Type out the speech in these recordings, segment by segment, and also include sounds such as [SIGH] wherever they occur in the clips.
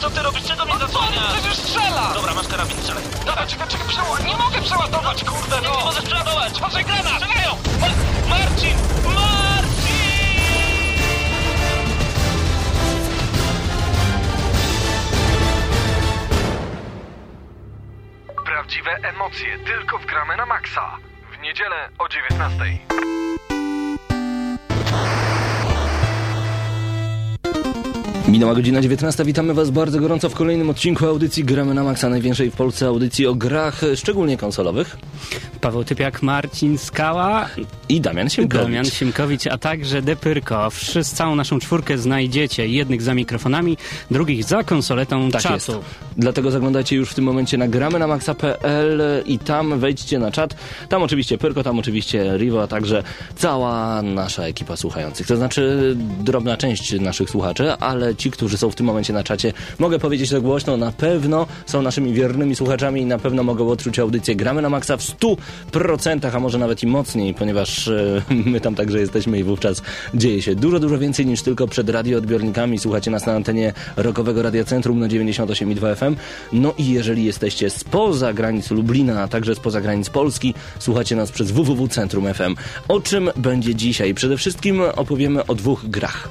co ty robisz? Czego mnie On zasłaniasz? przecież strzela! Dobra, masz karabin, strzelaj. Dobra, czekaj, czekaj, przeła... Nie mogę przeładować, kurde, Nie no! możesz przeładować! Patrzaj, granat! Strzelają! Ma- Marcin! Marcin! Prawdziwe emocje tylko w gramy na maksa. W niedzielę o 19. Minęła godzina 19. Witamy Was bardzo gorąco w kolejnym odcinku audycji Gramy na Maxa, największej w Polsce audycji o grach, e, szczególnie konsolowych. Paweł Typiak, Marcin Skała, I Damian Siemkowicz. Damian Siemkowicz, a także Depyrko. Wszyscy, całą naszą czwórkę znajdziecie. Jednych za mikrofonami, drugich za konsoletą Tak czatu. jest. Dlatego zaglądajcie już w tym momencie na gramy na maxa.pl i tam wejdźcie na czat. Tam oczywiście Pyrko, tam oczywiście Rivo, a także cała nasza ekipa słuchających. To znaczy drobna część naszych słuchaczy, ale ci, którzy są w tym momencie na czacie, mogę powiedzieć to głośno, na pewno są naszymi wiernymi słuchaczami i na pewno mogą odczuć audycję Gramy na Maxa w 100%, a może nawet i mocniej, ponieważ e, [LAUGHS] my tam także jesteśmy i wówczas dzieje się dużo, dużo więcej niż tylko przed radioodbiornikami. Słuchacie nas na antenie Rokowego Radia Centrum na 98,2 FM. No i jeżeli jesteście spoza granic Lublina, a także spoza granic Polski, słuchacie nas przez www Centrum FM. O czym będzie dzisiaj? Przede wszystkim opowiemy o dwóch grach.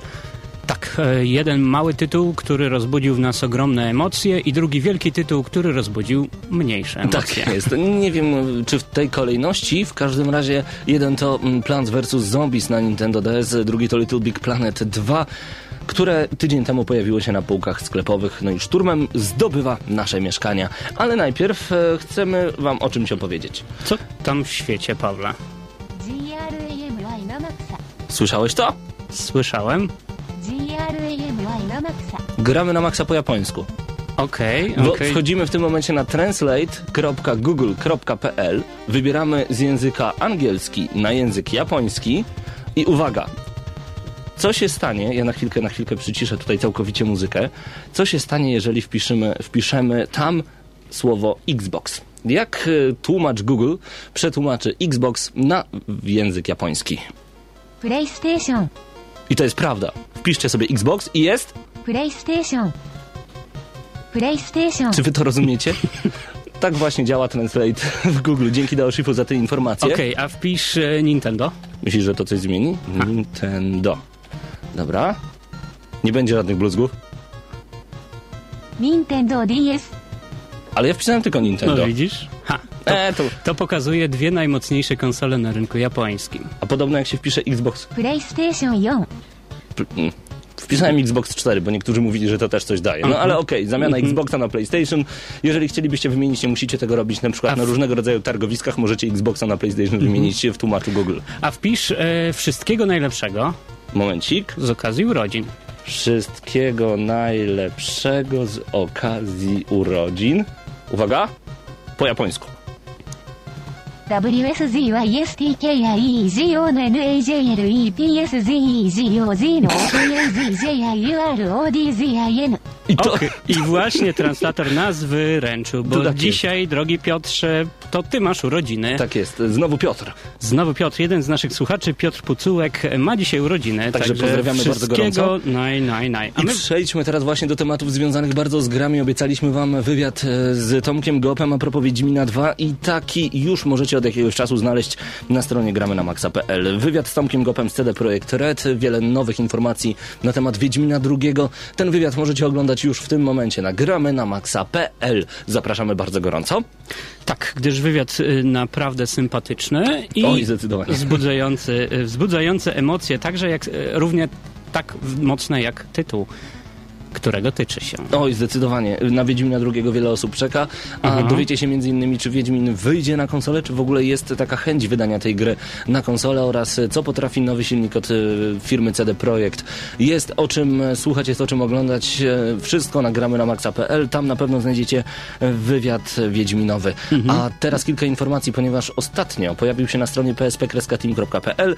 Tak, e, jeden mały tytuł, który rozbudził w nas ogromne emocje i drugi wielki tytuł, który rozbudził mniejsze tak emocje. Tak jest. Nie wiem, no, czy w tej kolejności, w każdym razie jeden to mm, Plants vs. Zombies na Nintendo DS, drugi to Little Big Planet 2, które tydzień temu pojawiło się na półkach sklepowych, no i szturmem zdobywa nasze mieszkania. Ale najpierw e, chcemy wam o czymś opowiedzieć. Co tam w świecie, Pawle? Słyszałeś to? Słyszałem gramy na maksa po japońsku. Okej, okay, okay, Wchodzimy w tym momencie na translate.google.pl, wybieramy z języka angielski na język japoński i uwaga, co się stanie, ja na chwilkę, na chwilkę przyciszę tutaj całkowicie muzykę, co się stanie, jeżeli wpiszemy, wpiszemy tam słowo Xbox? Jak y, tłumacz Google przetłumaczy Xbox na język japoński? PlayStation. I to jest prawda. Wpiszcie sobie Xbox i jest PlayStation. PlayStation. Czy wy to rozumiecie? [LAUGHS] tak właśnie działa Translate w Google. Dzięki Daoshifu za te informacje. Okej, okay, a wpisz e, Nintendo. Myślisz, że to coś zmieni? Ha. Nintendo. Dobra. Nie będzie żadnych bluzgów. Nintendo DS. Ale ja wpisałem tylko Nintendo. No widzisz? Ha. To, e, to... to pokazuje dwie najmocniejsze konsole na rynku japońskim. A podobno jak się wpisze Xbox. PlayStation 4. Wpisałem Xbox 4, bo niektórzy mówili, że to też coś daje. No ale okej, zamiana Xboxa na PlayStation. Jeżeli chcielibyście wymienić, nie musicie tego robić na przykład na różnego rodzaju targowiskach. Możecie Xboxa na PlayStation wymienić w tłumaczu Google. A wpisz e, wszystkiego najlepszego Momencik. z okazji urodzin. Wszystkiego najlepszego z okazji urodzin. Uwaga! Po japońsku. WSZISTKIEGONNAJLEPSZEGOZ の OPSZIJURODZIN I to... Ok, I właśnie translator nas wyręczył, bo To tak jest. dzisiaj, drogi Piotrze, to ty masz urodziny. Tak jest. Znowu Piotr. Znowu Piotr, jeden z naszych słuchaczy, Piotr Pucułek, ma dzisiaj urodziny. Także pozdrawiamy bardzo wszystkiego gorąco. naj, naj, naj. A I my przejdźmy teraz właśnie do tematów związanych bardzo z grami. Obiecaliśmy wam wywiad e, z Tomkiem Gopem a propos Wiedźmina 2 i taki już możecie od jakiegoś czasu znaleźć na stronie gramy na maxa.pl. Wywiad z Tomkiem Gopem z CD Projekt Red, wiele nowych informacji na temat Wiedźmina II. Ten wywiad możecie oglądać już w tym momencie na gramy na maxa.pl. Zapraszamy bardzo gorąco. tak, gdyż wywiad y, naprawdę sympatyczny i Oj, wzbudzający, y, wzbudzający emocje, także jak, y, równie tak mocne jak tytuł, którego tyczy się. Oj, zdecydowanie. Na Wiedźmina II wiele osób czeka, a Mhm. dowiecie się między innymi, czy Wiedźmin wyjdzie na konsolę, czy w ogóle jest taka chęć wydania tej gry na konsolę oraz e, co potrafi nowy silnik od e, firmy CD Projekt. Jest o czym słuchać, jest o czym oglądać. e, Wszystko nagramy na maxa.pl. Tam na pewno znajdziecie wywiad wiedźminowy. A teraz kilka informacji, ponieważ ostatnio pojawił się na stronie psp-team.pl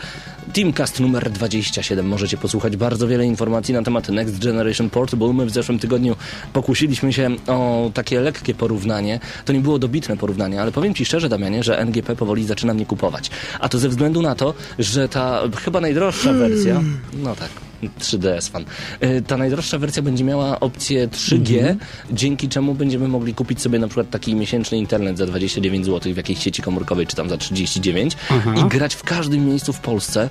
Teamcast numer 27. Możecie posłuchać bardzo wiele informacji na temat Next Generation Portable. My w zeszłym tygodniu pokusiliśmy się o takie lekkie porównanie. To nie było dobitne porównanie, ale powiem Ci szczerze, Damianie, że NGP powoli zaczyna mnie kupować. A to ze względu na to, że ta chyba najdroższa wersja, no tak, 3DS fan. E, Ta najdroższa wersja będzie miała opcję 3G, Mhm. dzięki czemu będziemy mogli kupić sobie na przykład taki miesięczny internet za 29 zł w jakiejś sieci komórkowej, czy tam za 39 Aha. i grać w każdym miejscu w Polsce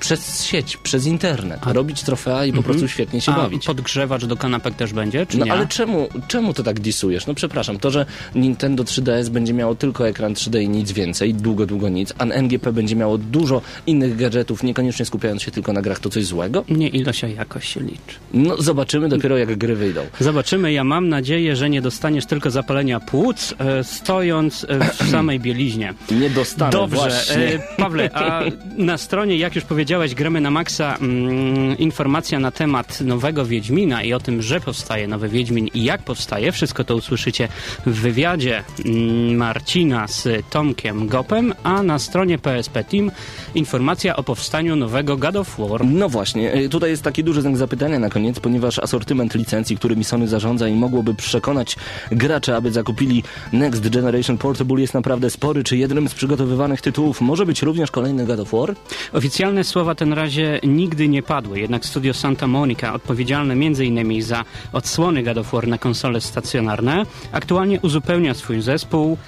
przez sieć, przez internet, robić trofea i po prostu świetnie się Mhm. A bawić. podgrzewacz do kanapek też będzie, czy No nie? ale czemu, czemu to tak disujesz? No przepraszam, to, że Nintendo 3DS będzie miało tylko ekran 3D i nic więcej, długo, długo nic, a NGP będzie miało dużo innych gadżetów, niekoniecznie skupiając się tylko na grach, to coś złego? Nie ilość, a jakość się liczy. No zobaczymy dopiero jak gry wyjdą. Zobaczymy. Ja mam nadzieję, że nie dostaniesz tylko zapalenia płuc, e, stojąc e, w [CLEARS THROAT] samej bieliźnie. Nie dostanę Dobrze, e, Pawle, a [LAUGHS] na stronie, jak już powiedziałeś, gramy na Maxa, mm, informacja na temat nowego Wiedźmina i o tym, że powstaje nowy Wiedźmin i jak powstaje. Wszystko to usłyszycie w wywiadzie mm, Marcina z Tomkiem Gopem, a na stronie PSP Team informacja o powstaniu nowego God of War. No właśnie, e, tutaj jest taki duży znak zapytania na koniec, ponieważ asortyment licencji, którymi Sony zarządza i mogłoby przekonać graczy, aby zakupili Next Generation Portable jest naprawdę spory. Czy jednym z przygotowywanych tytułów może być również kolejny God of War? Oficjalne słowa ten razie nigdy nie padły, jednak studio Santa Monica, odpowiedzialne m.in. za odsłony God na konsole stacjonarne, aktualnie uzupełnia swój zespół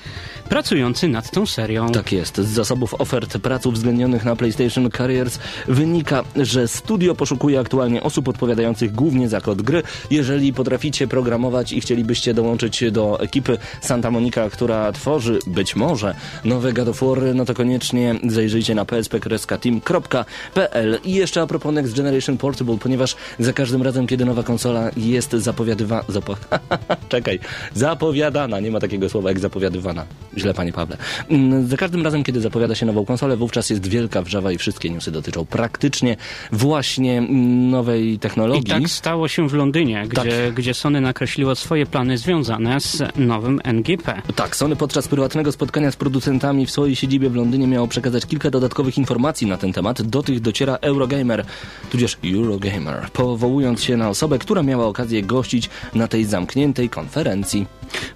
pracujący nad tą serią. Tak jest. Z zasobów ofert prac uwzględnionych na PlayStation Careers wynika, że studio poszukuje aktualnie osób odpowiadających głównie za kod gry. Jeżeli potraficie programować i chcielibyście dołączyć do ekipy Santa Monica, która tworzy być może nowe God of War, no to koniecznie zajrzyjcie na psp-team.pl. I jeszcze a propos Next Generation Portable, ponieważ za każdym razem, kiedy nowa konsola jest zapowiadywana... Zapo... [LAUGHS] Czekaj. Zapowiadana. Nie ma takiego słowa jak zapowiadywana. Źle, panie Pawle. Mm, Za każdym razem, kiedy zapowiada się nową konsolę, wówczas jest wielka wrzawa i wszystkie newsy dotyczą praktycznie właśnie nowej I technologii. tak stało się w Londynie, Tak. gdzie, gdzie Sony nakreśliło swoje plany związane z nowym NGP. Tak, Sony podczas prywatnego spotkania z producentami w swojej siedzibie w Londynie miało przekazać kilka dodatkowych informacji na ten temat. Do tych dociera Eurogamer, tudzież Eurogamer, powołując się na osobę, która miała okazję gościć na tej zamkniętej konferencji.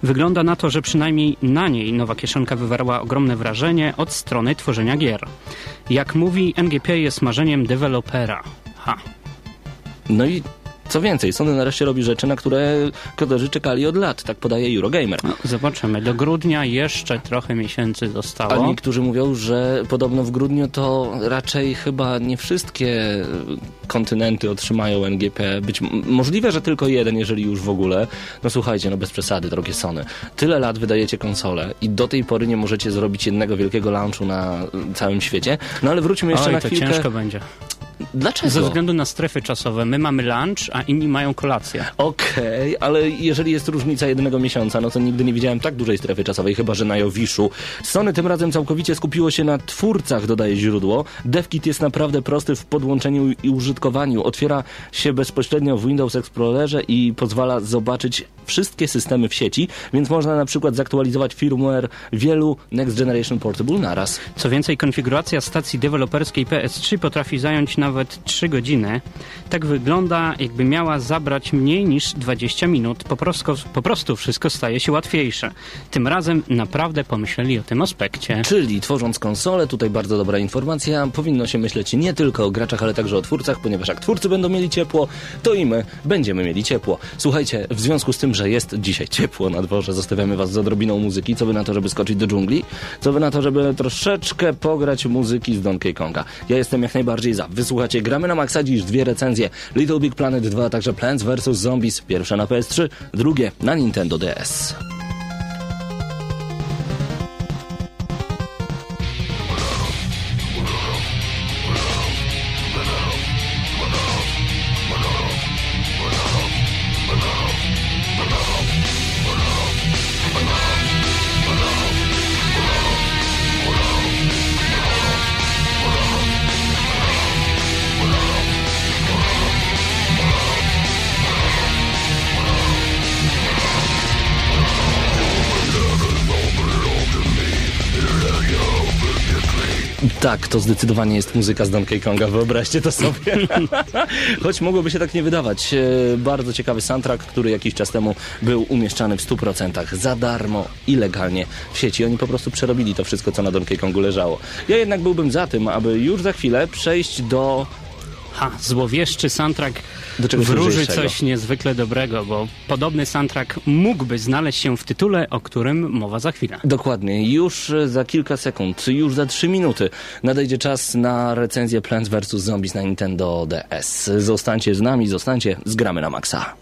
Wygląda na to, że przynajmniej na niej nowa kieszonka wywarła ogromne wrażenie od strony tworzenia gier. Jak mówi, NGP jest marzeniem dewelopera. Ha. No i co więcej, Sony nareszcie robi rzeczy, na które koderzy czekali od lat, tak podaje Eurogamer. No, zobaczymy. Do grudnia jeszcze trochę miesięcy A zostało. niektórzy mówią, że podobno w grudniu to raczej chyba nie wszystkie kontynenty otrzymają NGP. Być możliwe, że tylko jeden, jeżeli już w ogóle. No słuchajcie, no bez przesady, drogie Sony. Tyle lat wydajecie konsolę i do tej pory nie możecie zrobić jednego wielkiego launchu na całym świecie. No ale wróćmy jeszcze Oj, na to chwilkę. ciężko będzie. Dlaczego? Ze względu na strefy czasowe. My mamy lunch, a inni mają kolację. Okej, ale jeżeli jest różnica jednego miesiąca, no to nigdy nie widziałem tak dużej strefy czasowej, chyba że na Jowiszu. Sony tym razem całkowicie skupiło się na twórcach, dodaje źródło. DevKit jest naprawdę prosty w podłączeniu i użytkowaniu. Otwiera się bezpośrednio w Windows Explorerze i pozwala zobaczyć wszystkie systemy w sieci, więc można na przykład zaktualizować firmware wielu Next Generation Portable naraz. Co więcej, konfiguracja stacji deweloperskiej PS3 potrafi zająć nawet 3 godziny. Tak wygląda, jakby miała zabrać mniej niż 20 minut. Po prostu, po prostu wszystko staje się łatwiejsze. Tym razem naprawdę pomyśleli o tym aspekcie. Czyli tworząc konsolę, tutaj bardzo dobra informacja, powinno się myśleć nie tylko o graczach, ale także o twórcach, ponieważ jak twórcy będą mieli ciepło, to i my będziemy mieli ciepło. Słuchajcie, w związku z tym, że jest dzisiaj ciepło na dworze, zostawiamy was z odrobiną muzyki. Co wy na to, żeby skoczyć do dżungli? Co wy na to, żeby troszeczkę pograć muzyki z Donkey Konga? Ja jestem jak najbardziej za. Gramy na maksa dziś dwie recenzje. Little Big Planet 2, a także Plants vs. Zombies. Pierwsze na PS3, drugie na Nintendo DS. Tak, to zdecydowanie jest muzyka z Donkey Konga, wyobraźcie to sobie. [LAUGHS] Choć mogłoby się tak nie wydawać. E, Bardzo ciekawy soundtrack, który jakiś czas temu był umieszczany w 100% za darmo i legalnie w sieci. Oni po prostu przerobili to wszystko, co na Donkey Kongu leżało. Ja jednak byłbym za tym, aby już za chwilę przejść do Ha, złowieszczy soundtrack wróży coś niezwykle dobrego, bo podobny soundtrack mógłby znaleźć się w tytule, o którym mowa za chwilę. Dokładnie, już e, za kilka sekund, już za trzy minuty nadejdzie czas na recenzję Plants vs. Zombies na Nintendo DS. Zostańcie z nami, zostańcie, zgramy na maksa.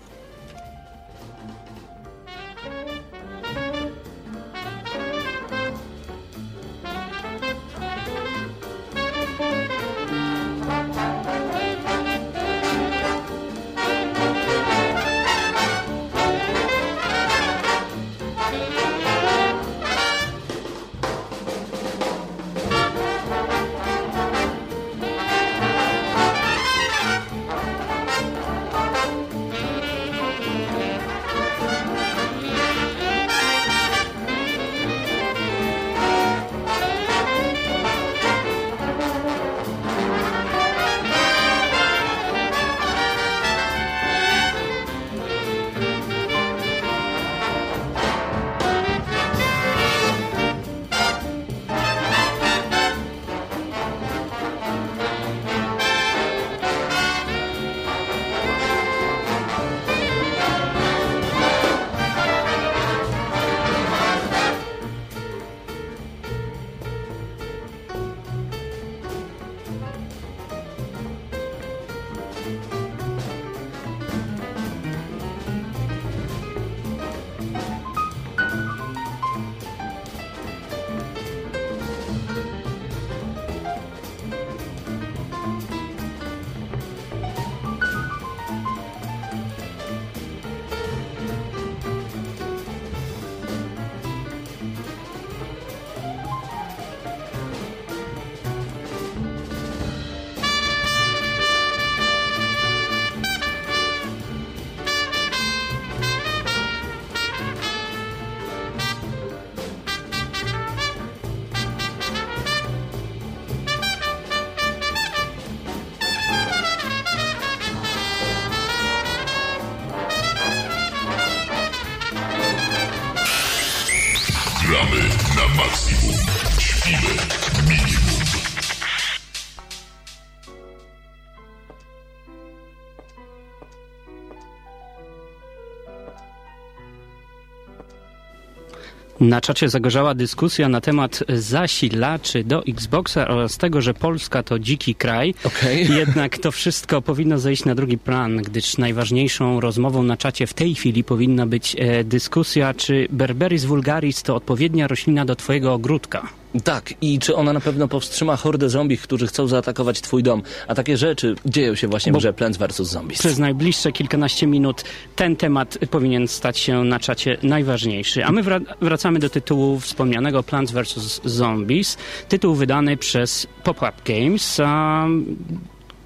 Na czacie zagorzała dyskusja na temat zasilaczy do Xboxa oraz tego, że Polska to dziki kraj. Okej. [LAUGHS] Jednak to wszystko powinno zejść na drugi plan, gdyż najważniejszą rozmową na czacie w tej chwili powinna być e, dyskusja, czy Berberis vulgaris to odpowiednia roślina do twojego ogródka. Tak, i czy ona na pewno powstrzyma hordę zombie, którzy chcą zaatakować twój dom? A takie rzeczy dzieją się właśnie w Bo- grze Plants vs. Zombies. Przez najbliższe kilkanaście minut ten temat powinien stać się na czacie najważniejszy. A my wra- wracamy do tytułu wspomnianego Plants vs. Zombies. Tytuł wydany przez Pop-Up Games. A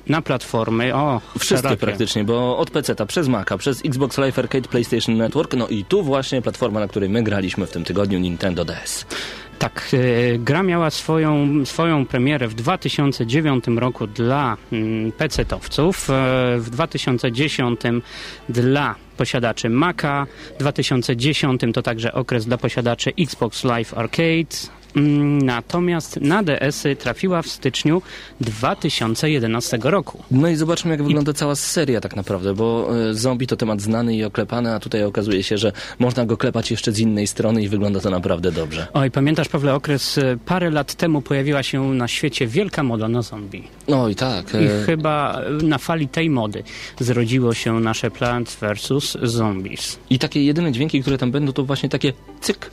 na platformy, o, Wszystkie szerokie. praktycznie, bo od PC-ta, przez Maca, przez Xbox Live Arcade, PlayStation Network, no i tu właśnie platforma, na której my graliśmy w tym tygodniu, Nintendo DS. Tak, e, gra miała swoją, swoją premierę w 2009 roku dla mm, PC-towców, e, w 2010 dla posiadaczy Maca, w 2010 to także okres dla posiadaczy Xbox Live Arcade, natomiast na DS-y trafiła w styczniu 2011 roku. No i zobaczmy, jak wygląda cała seria tak naprawdę, bo e, zombie to temat znany i oklepany, a tutaj okazuje się, że można go klepać jeszcze z innej strony i wygląda to naprawdę dobrze. Oj, pamiętasz Pawle okres, e, parę lat temu pojawiła się na świecie wielka moda na zombie. No i tak. I e, chyba na fali tej mody zrodziło się nasze Plants vs. Zombies. I takie jedyne dźwięki, które tam będą, to właśnie takie cyk,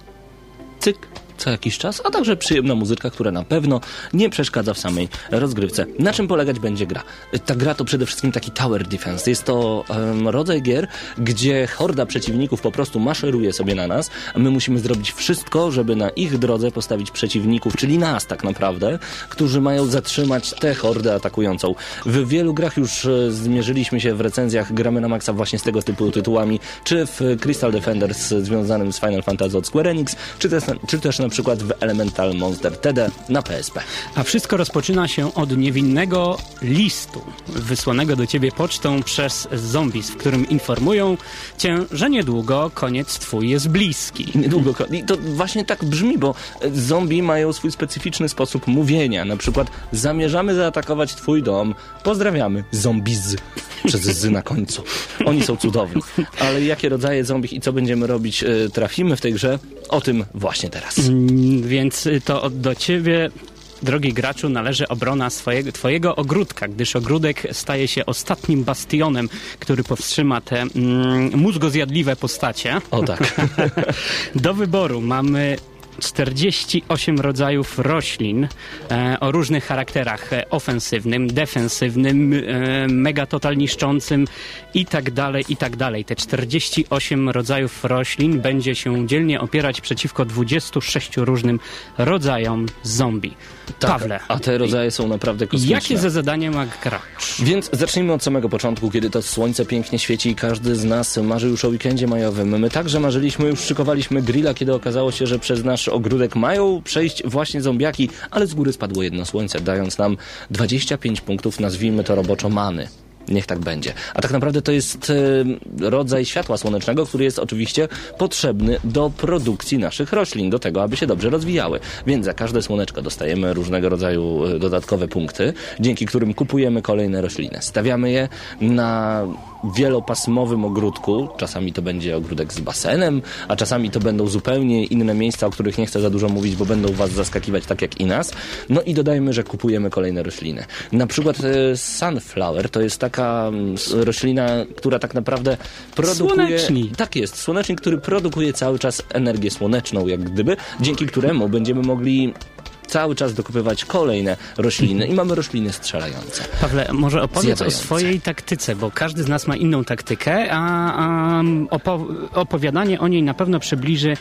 co jakiś czas, a także przyjemna muzyka, która na pewno nie przeszkadza w samej rozgrywce. Na czym polegać będzie gra? Ta gra to przede wszystkim taki tower defense. Jest to em, rodzaj gier, gdzie horda przeciwników po prostu maszeruje sobie na nas, my musimy zrobić wszystko, żeby na ich drodze postawić przeciwników, czyli nas tak naprawdę, którzy mają zatrzymać tę hordę atakującą. W wielu grach już e, zmierzyliśmy się w recenzjach, gramy na maksa właśnie z tego typu tytułami, czy w Crystal Defenders związanym z Final Fantasy od Square Enix, czy też, czy też na przykład w Elemental Monster TD na PSP. A wszystko rozpoczyna się od niewinnego listu wysłanego do ciebie pocztą przez zombies, w którym informują cię, że niedługo koniec twój jest bliski. Niedługo. I to właśnie tak brzmi, bo e, zombie mają swój specyficzny sposób mówienia. Na przykład zamierzamy zaatakować twój dom. Pozdrawiamy. Zombiz. Przez z na końcu. Oni są cudowni. Ale jakie rodzaje zombie i co będziemy robić, e, trafimy w tej grze? O tym właśnie teraz. Mm, Więc to do ciebie, drogi graczu, należy obrona swojego, twojego ogródka, gdyż ogródek staje się ostatnim bastionem, który powstrzyma te mm, mózgozjadliwe postacie. O tak. [LAUGHS] Do wyboru mamy 48 rodzajów roślin e, o różnych charakterach e, ofensywnym, defensywnym, e, mega total niszczącym i tak dalej, i tak dalej. Te 48 rodzajów roślin będzie się dzielnie opierać przeciwko 26 różnym rodzajom zombie. Pawle, Tak, A te rodzaje są naprawdę kosmiczne. jakie za zadanie ma gracz? Więc zacznijmy od samego początku, kiedy to słońce pięknie świeci i każdy z nas marzy już o weekendzie majowym. My także marzyliśmy, już szykowaliśmy grilla, kiedy okazało się, że przez nasz ogródek mają przejść właśnie zombiaki, ale z góry spadło jedno słońce, dając nam 25 punktów, nazwijmy to roboczo many. Niech tak będzie. A tak naprawdę to jest e, rodzaj światła słonecznego, który jest oczywiście potrzebny do produkcji naszych roślin, do tego, aby się dobrze rozwijały. Więc za każde słoneczko dostajemy różnego rodzaju e, dodatkowe punkty, dzięki którym kupujemy kolejne rośliny. Stawiamy je na wielopasmowym ogródku. Czasami to będzie ogródek z basenem, a czasami to będą zupełnie inne miejsca, o których nie chcę za dużo mówić, bo będą was zaskakiwać tak jak i nas. No i dodajmy, że kupujemy kolejne rośliny. Na przykład e, sunflower to jest taka mm, roślina, która tak naprawdę produkuje... Słonecznik. Tak jest, słonecznik, który produkuje cały czas energię słoneczną, jak gdyby, dzięki któremu będziemy mogli cały czas dokupywać kolejne rośliny i mamy rośliny strzelające. Pawle, może opowiedz Zjadające. o swojej taktyce, bo każdy z nas ma inną taktykę, a, a opo- opowiadanie o niej na pewno przybliży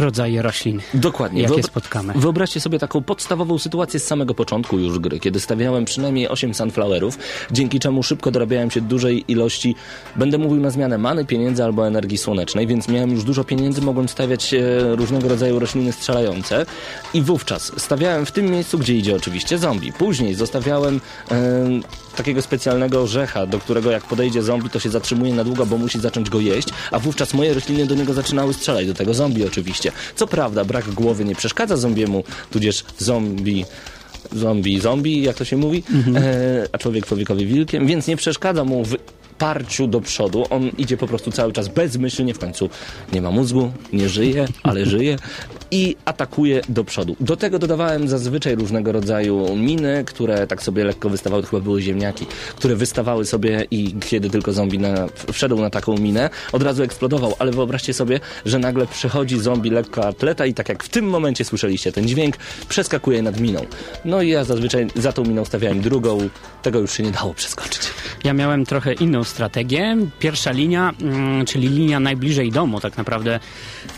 rodzaje roślin. Dokładnie. Jakie Wyobra- spotkamy. Wyobraźcie sobie taką podstawową sytuację z samego początku już gry, kiedy stawiałem przynajmniej 8 sunflowerów, dzięki czemu szybko dorabiałem się dużej ilości, będę mówił na zmianę many, pieniędzy albo energii słonecznej, więc miałem już dużo pieniędzy, mogłem stawiać e, różnego rodzaju rośliny strzelające i wówczas stawiałem w tym miejscu, gdzie idzie oczywiście zombie. Później zostawiałem e, takiego specjalnego orzecha, do którego jak podejdzie zombie, to się zatrzymuje na długo, bo musi zacząć go jeść, a wówczas moje rośliny do niego zaczynały strzelać, do tego zombie oczywiście. Co prawda, brak głowy nie przeszkadza zombiemu, tudzież zombie zombie, zombie, jak to się mówi, e, a człowiek człowiekowi wilkiem, więc nie przeszkadza mu w parciu do przodu. On idzie po prostu cały czas bezmyślnie, w końcu nie ma mózgu, nie żyje, ale żyje i atakuje do przodu. Do tego dodawałem zazwyczaj różnego rodzaju miny, które tak sobie lekko wystawały, to chyba były ziemniaki, które wystawały sobie i kiedy tylko zombie na, wszedł na taką minę, od razu eksplodował, ale wyobraźcie sobie, że nagle przechodzi zombie lekko atleta i tak jak w tym momencie słyszeliście ten dźwięk, przeskakuje nad miną. No i ja zazwyczaj za tą miną stawiałem drugą, tego już się nie dało przeskoczyć. Ja miałem trochę inną strategię. Pierwsza linia, mm, czyli linia najbliżej domu tak naprawdę,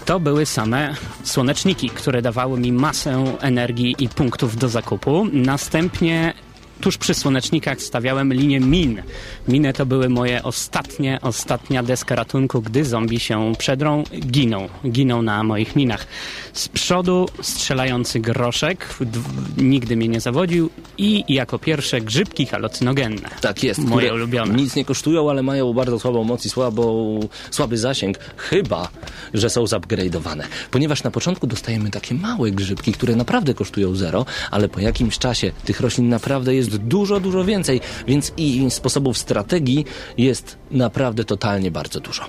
to były same słoneczniki, które dawały mi masę energii i punktów do zakupu. Następnie tuż przy słonecznikach stawiałem linię min. Miny to były moje ostatnie, ostatnia deska ratunku, gdy zombie się przedrą, giną. Giną na moich minach. Z przodu strzelający groszek, nigdy mnie nie zawodził i jako pierwsze grzybki halucynogenne. Tak jest. Moje ulubione. Nic nie kosztują, ale mają bardzo słabą moc i słabą, słaby zasięg. Chyba, że są zupgrade'owane. Ponieważ na początku dostajemy takie małe grzybki, które naprawdę kosztują zero, ale po jakimś czasie tych roślin naprawdę jest dużo, dużo więcej, więc i sposobów strategii jest naprawdę totalnie bardzo dużo.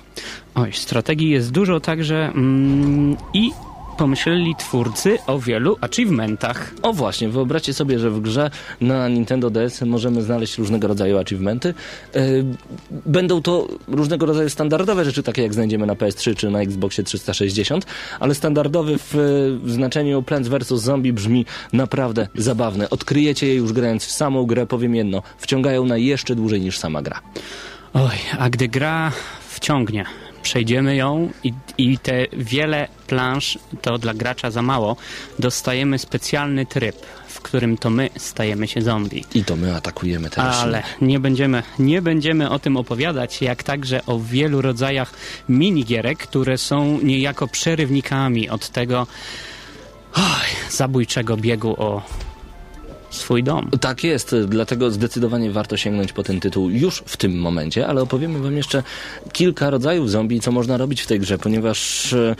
Oj, strategii jest dużo także mm, i pomyśleli twórcy o wielu achievementach. O właśnie, wyobraźcie sobie, że w grze na Nintendo DS możemy znaleźć różnego rodzaju achievementy. E, Będą to różnego rodzaju standardowe rzeczy, takie jak znajdziemy na PS3 czy na Xboxie 360, ale standardowy w, w znaczeniu Plants vs. Zombie brzmi naprawdę zabawne. Odkryjecie je już grając w samą grę, powiem jedno, wciągają na jeszcze dłużej niż sama gra. Oj, a gdy gra wciągnie, przejdziemy ją i, i te wiele planż to dla gracza za mało, dostajemy specjalny tryb, w którym to my stajemy się zombie. I to my atakujemy te rośliny. Ale nie będziemy, nie będziemy o tym opowiadać, jak także o wielu rodzajach minigierek, które są niejako przerywnikami od tego, zabójczego biegu o swój dom. Tak jest, dlatego zdecydowanie warto sięgnąć po ten tytuł już w tym momencie, ale opowiemy wam jeszcze kilka rodzajów zombie, co można robić w tej grze, ponieważ e,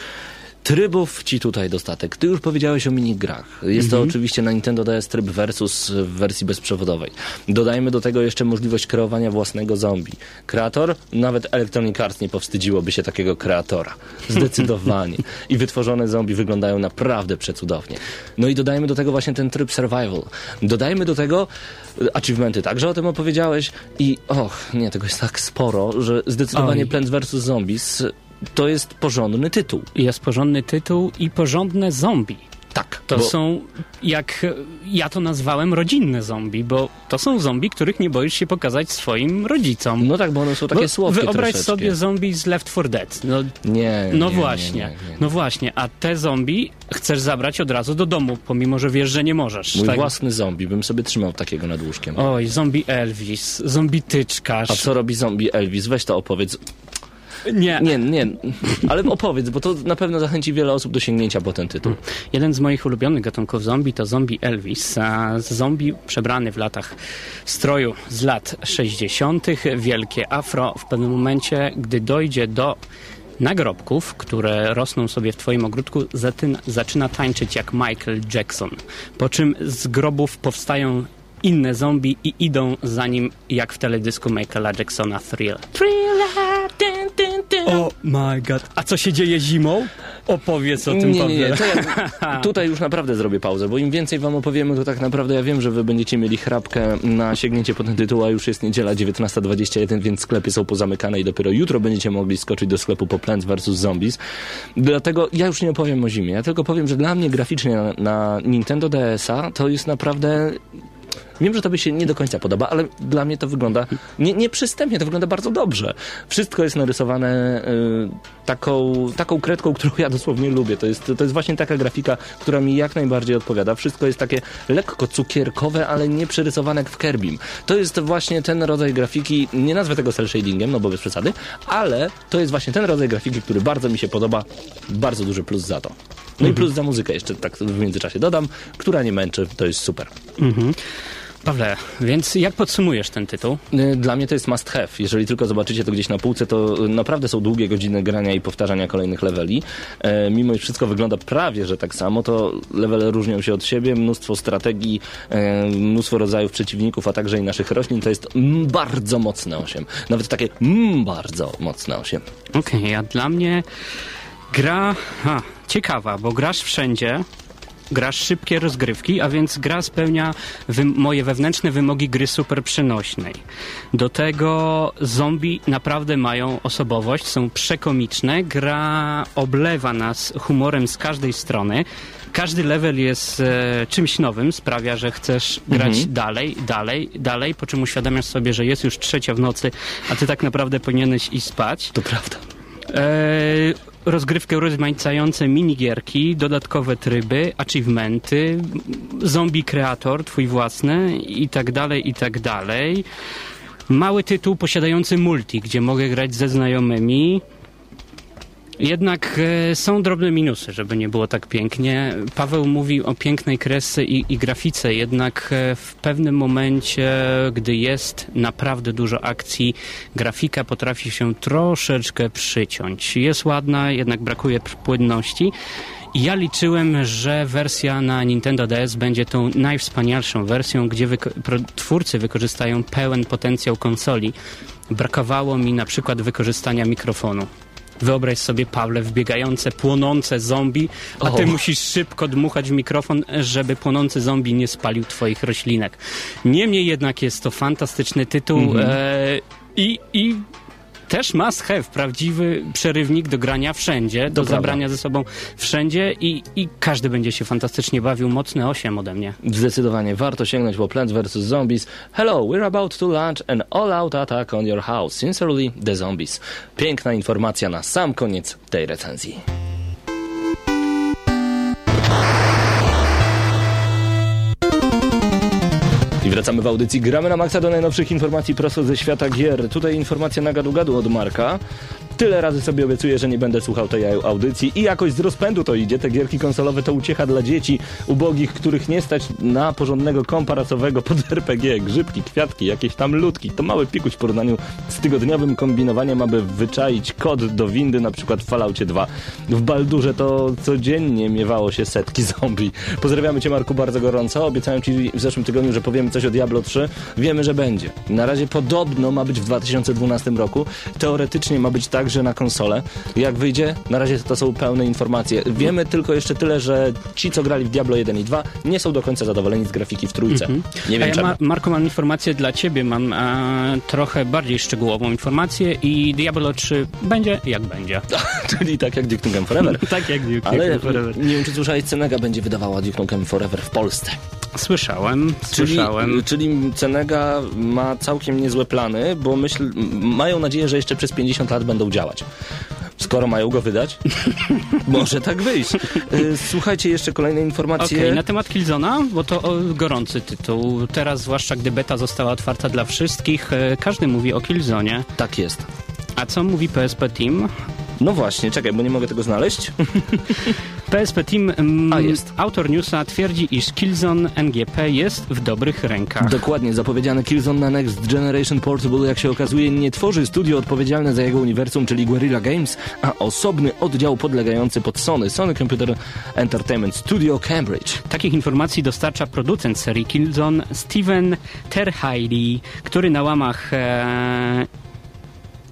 trybów ci tutaj dostatek. Ty już powiedziałeś o minigrach. Jest to oczywiście na Nintendo DS tryb versus w wersji bezprzewodowej. Dodajmy do tego jeszcze możliwość kreowania własnego zombie. Kreator? Nawet Electronic Arts nie powstydziłoby się takiego kreatora. Zdecydowanie. [LAUGHS] I wytworzone zombie wyglądają naprawdę przecudownie. No i dodajmy do tego właśnie ten tryb survival. Dodajmy do tego e, achievementy, także o tym opowiedziałeś i och, nie, tego jest tak sporo, że zdecydowanie Oj. Plants vs. Zombies to jest porządny tytuł. Jest porządny tytuł i porządne zombie. Tak. To bo- są, jak ja to nazwałem, rodzinne zombie, bo to są zombie, których nie boisz się pokazać swoim rodzicom. No tak, bo one są takie Bo słodkie Wyobraź troszeczkę. sobie zombie z Left 4 Dead. No, Nie, no nie, właśnie, Nie, nie, nie. no właśnie, a te zombie chcesz zabrać od razu do domu, pomimo, że wiesz, że nie możesz. Mój tak? własny zombie, bym sobie trzymał takiego nad łóżkiem. Oj, zombie Elvis, zombie tyczkarz. A co robi zombie Elvis? Weź to opowiedz. Nie, Nie, nie, ale opowiedz, bo to na pewno zachęci wiele osób do sięgnięcia po ten tytuł. Jeden z moich ulubionych gatunków zombie to zombie Elvis. Zombie przebrany w latach stroju z lat 60., wielkie afro. W pewnym momencie, gdy dojdzie do nagrobków, które rosną sobie w twoim ogródku, zaczyna tańczyć jak Michael Jackson. Po czym z grobów powstają inne zombie i idą za nim jak w teledysku Michaela Jacksona Thrill. Thriller, dun, dun, dun. Oh my god. A co się dzieje zimą? Opowiedz o tym, nie, nie, nie. Ja [LAUGHS] tutaj już naprawdę zrobię pauzę, bo im więcej wam opowiemy, to tak naprawdę ja wiem, że wy będziecie mieli chrapkę na sięgnięcie po ten tytuł, a już jest niedziela 19.21, więc sklepy są pozamykane i dopiero jutro będziecie mogli skoczyć do sklepu po Plants vs. Zombies. Dlatego ja już nie opowiem o zimie, ja tylko powiem, że dla mnie graficznie na, na Nintendo DS-a to jest naprawdę Wiem, że to by się nie do końca podoba, ale dla mnie to wygląda nie, nieprzystępnie, to wygląda bardzo dobrze. Wszystko jest narysowane y, taką, taką kredką, którą ja dosłownie lubię. To jest, to jest właśnie taka grafika, która mi jak najbardziej odpowiada. Wszystko jest takie lekko cukierkowe, ale nie przerysowane jak w Kerbim. To jest właśnie ten rodzaj grafiki, nie nazwę tego cel shadingiem, no bo bez przesady, ale to jest właśnie ten rodzaj grafiki, który bardzo mi się podoba. Bardzo duży plus za to. No i plus za muzykę jeszcze tak w międzyczasie dodam, która nie męczy, to jest super. Pawle, więc jak podsumujesz ten tytuł? Y, Dla mnie to jest must have. Jeżeli tylko zobaczycie to gdzieś na półce, to y, naprawdę są długie godziny grania i powtarzania kolejnych leveli. E, mimo iż wszystko wygląda prawie, że tak samo, to levele różnią się od siebie. Mnóstwo strategii, e, mnóstwo rodzajów przeciwników, a także i naszych roślin. To jest bardzo mocne 8. Nawet takie bardzo mocne 8. Okej, a dla mnie gra ciekawa, bo grasz wszędzie, grasz szybkie rozgrywki, a więc gra spełnia moje wewnętrzne wymogi gry super przenośnej. Do tego zombie naprawdę mają osobowość, są przekomiczne, gra oblewa nas humorem z każdej strony. Każdy level jest e, czymś nowym, sprawia, że chcesz grać dalej, dalej, dalej, po czym uświadamiasz sobie, że jest już trzecia w nocy, a ty tak naprawdę powinieneś iść spać. To prawda. E, rozgrywkę rozmaicające minigierki, dodatkowe tryby, achievementy, zombie kreator, twój własny i tak dalej, i tak dalej. Mały tytuł posiadający multi, gdzie mogę grać ze znajomymi. Jednak e, są drobne minusy, żeby nie było tak pięknie. Paweł mówi o pięknej kresce i, i grafice, jednak e, w pewnym momencie, gdy jest naprawdę dużo akcji, grafika potrafi się troszeczkę przyciąć. Jest ładna, jednak brakuje płynności. Ja liczyłem, że wersja na Nintendo DS będzie tą najwspanialszą wersją, gdzie wyko- twórcy wykorzystają pełen potencjał konsoli. Brakowało mi na przykład wykorzystania mikrofonu. Wyobraź sobie, Pawle, wbiegające, płonące zombie, a ty O. musisz szybko dmuchać w mikrofon, żeby płonący zombie nie spalił twoich roślinek. Niemniej jednak jest to fantastyczny tytuł e, i, i też must have, prawdziwy przerywnik do grania wszędzie, do prawda. zabrania ze sobą wszędzie i, i każdy będzie się fantastycznie bawił. Mocne 8 ode mnie. Zdecydowanie warto sięgnąć po Plants vs. Zombies. Hello, we're about to launch an all-out attack on your house. Sincerely, the zombies. Piękna informacja na sam koniec tej recenzji. I wracamy w audycji. Gramy na maksa do najnowszych informacji prosto ze świata gier. Tutaj informacja na gadu-gadu od Marka. Tyle razy sobie obiecuję, że nie będę słuchał tej audycji i jakoś z rozpędu to idzie. Te gierki konsolowe to uciecha dla dzieci ubogich, których nie stać na porządnego kompa racowego pod [LAUGHS] RPG. Grzybki, kwiatki, jakieś tam ludki. To mały pikuś w porównaniu z tygodniowym kombinowaniem, aby wyczaić kod do windy, na przykład w Falloutie 2. W Baldurze to codziennie miewało się setki [LAUGHS] zombie. Pozdrawiamy Cię Marku bardzo gorąco. Obiecałem Ci w zeszłym tygodniu, że powiemy coś o Diablo 3. Wiemy, że będzie. Na razie podobno ma być w 2012 roku. Teoretycznie ma być tak, że na konsolę. Jak wyjdzie, na razie to są pełne informacje. Wiemy tylko jeszcze tyle, że ci, co grali w Diablo 1 i 2, nie są do końca zadowoleni z grafiki w trójce. Nie A wiem ja, czemu. ma, Marko, mam informację dla ciebie. Mam e, trochę bardziej szczegółową informację i Diablo 3 będzie jak będzie. [LAUGHS] Czyli tak jak Duke Nukem Forever. [LAUGHS] tak jak Duke Ale Nukem Forever. nie wiem, czy słyszałeś, Cenega będzie wydawała Duke Nukem Forever w Polsce. Słyszałem, Czyli, słyszałem. czyli Cenega ma całkiem niezłe plany, bo myśl, mają nadzieję, że jeszcze przez 50 lat będą działać. Skoro mają go wydać, [LAUGHS] może tak wyjść. Y, Słuchajcie, jeszcze kolejne informacje. Okej, na temat Killzona, bo to gorący tytuł. Teraz, zwłaszcza gdy beta została otwarta dla wszystkich, e, każdy mówi o Killzonie. Tak jest. A co mówi PSP Team? No właśnie, czekaj, bo nie mogę tego znaleźć. [LAUGHS] PSP Team, mm, A, jest. autor newsa, twierdzi, iż Killzone NGP jest w dobrych rękach. Dokładnie, zapowiedziany Killzone na Next Generation Portable, jak się okazuje, nie tworzy studio odpowiedzialne za jego uniwersum, czyli Guerrilla Games, a osobny oddział podlegający pod Sony, Sony Computer Entertainment Studio Cambridge. Takich informacji dostarcza producent serii Killzone Steven Terheili, który na łamach... E,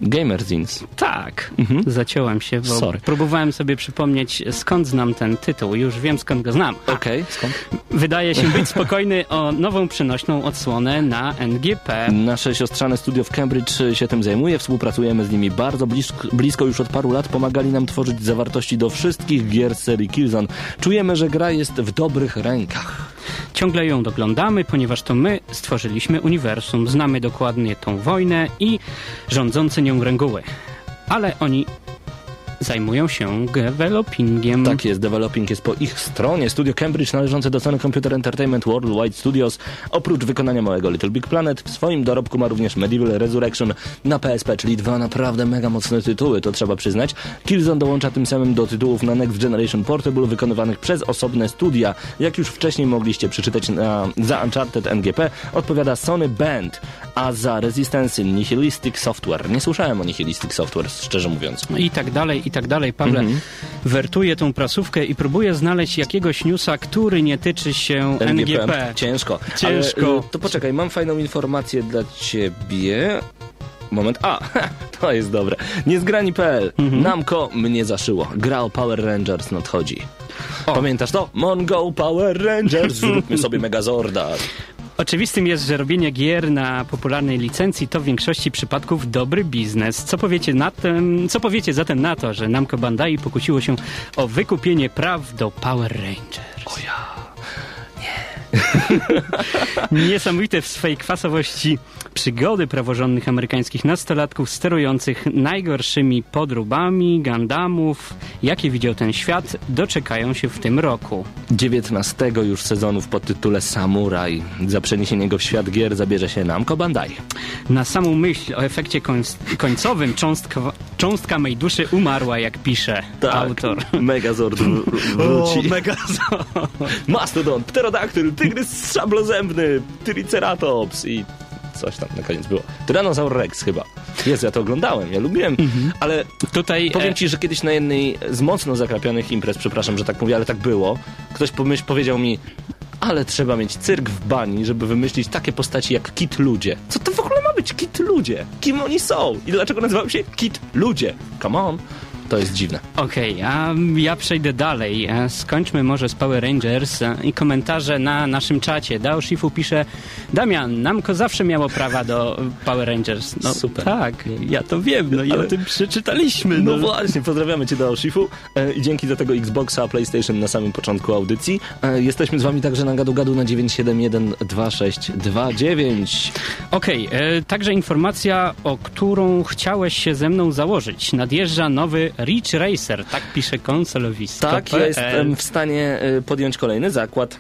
Gamerzins. tak, Mhm. zaciąłem się, bo Sorry. próbowałem sobie przypomnieć skąd znam ten tytuł. Już wiem skąd go znam. Okej, skąd? Wydaje się być spokojny o nową przenośną odsłonę na NGP. Nasze siostrzane studio w Cambridge się tym zajmuje, współpracujemy z nimi bardzo blisko, blisko już od paru lat, pomagali nam tworzyć zawartości do wszystkich gier serii Killzone. Czujemy, że gra jest w dobrych rękach. Ciągle ją doglądamy, ponieważ to my stworzyliśmy uniwersum, znamy dokładnie tą wojnę i rządzące nią reguły. Ale oni zajmują się developingiem. Tak jest, developing jest po ich stronie. Studio Cambridge należące do Sony Computer Entertainment Worldwide Studios. Oprócz wykonania małego Little Big Planet, w swoim dorobku ma również Medieval Resurrection na PSP, czyli dwa naprawdę mega mocne tytuły, to trzeba przyznać. Killzone dołącza tym samym do tytułów na Next Generation Portable wykonywanych przez osobne studia. Jak już wcześniej mogliście przeczytać na, za Uncharted NGP, odpowiada Sony Band, a za Resistance Nihilistic Software. Nie słyszałem o Nihilistic Software, szczerze mówiąc. I tak dalej, i tak dalej. Pawle Mhm. wertuje tą prasówkę i próbuje znaleźć jakiegoś newsa, który nie tyczy się NGP. Ciężko. Ciężko. Ale, y, to poczekaj, mam fajną informację dla ciebie. Moment. A, [LAUGHS] to jest dobre. Niezgrani.pl. Mhm. Namco mnie zaszyło. Gra o Power Rangers nadchodzi. Pamiętasz to? Mongo Power Rangers. [LAUGHS] Zróbmy sobie Megazorda. Oczywistym jest, że robienie gier na popularnej licencji to w większości przypadków dobry biznes. Co powiecie, na tym, co powiecie zatem na to, że Namco Bandai pokusiło się o wykupienie praw do Power Rangers? O ja. Nie. [LAUGHS] Niesamowite w swej kwasowości przygody praworządnych amerykańskich nastolatków sterujących najgorszymi podróbami Gundamów, jakie widział ten świat, doczekają się w tym roku. 19 już sezonu w podtytule Samuraj. Za przeniesienie go w świat gier zabierze się Namco Bandai. Na samą myśl o efekcie końc- końcowym cząstka, cząstka mej duszy umarła, jak pisze autor. Megazord wróci. Megazord. Mastodon, pterodaktyl, tygrys szablozębny, triceratops i coś tam na koniec było. Tyrannosaur Rex chyba. Jezu, ja to oglądałem, ja lubiłem, ale Tutaj powiem e, ci, że kiedyś na jednej z mocno zakrapionych imprez, przepraszam, że tak mówię, ale tak było, ktoś pomyśl, powiedział mi, ale trzeba mieć cyrk w bani, żeby wymyślić takie postaci jak Kit Ludzie. Co to w ogóle ma być Kit Ludzie? Kim oni są? I dlaczego nazywają się Kit Ludzie? Come on. To jest dziwne. Okej, a ja przejdę dalej. E, Skończmy może z Power Rangers e, i komentarze na naszym czacie. Dao Shifu pisze Damian, Namco zawsze miało prawa do e, Power Rangers. No Super. tak, ja to wiem, no i Ale- o tym przeczytaliśmy. No właśnie, pozdrawiamy Cię do Shifu e, i dzięki za tego Xboxa, PlayStation na samym początku audycji. E, Jesteśmy z Wami także na gadu gadu na 9712629. Okej, e, także informacja, o którą chciałeś się ze mną założyć. Nadjeżdża nowy Ridge Racer, tak pisze konsolowisko. Tak, ja jestem w stanie e, podjąć kolejny zakład.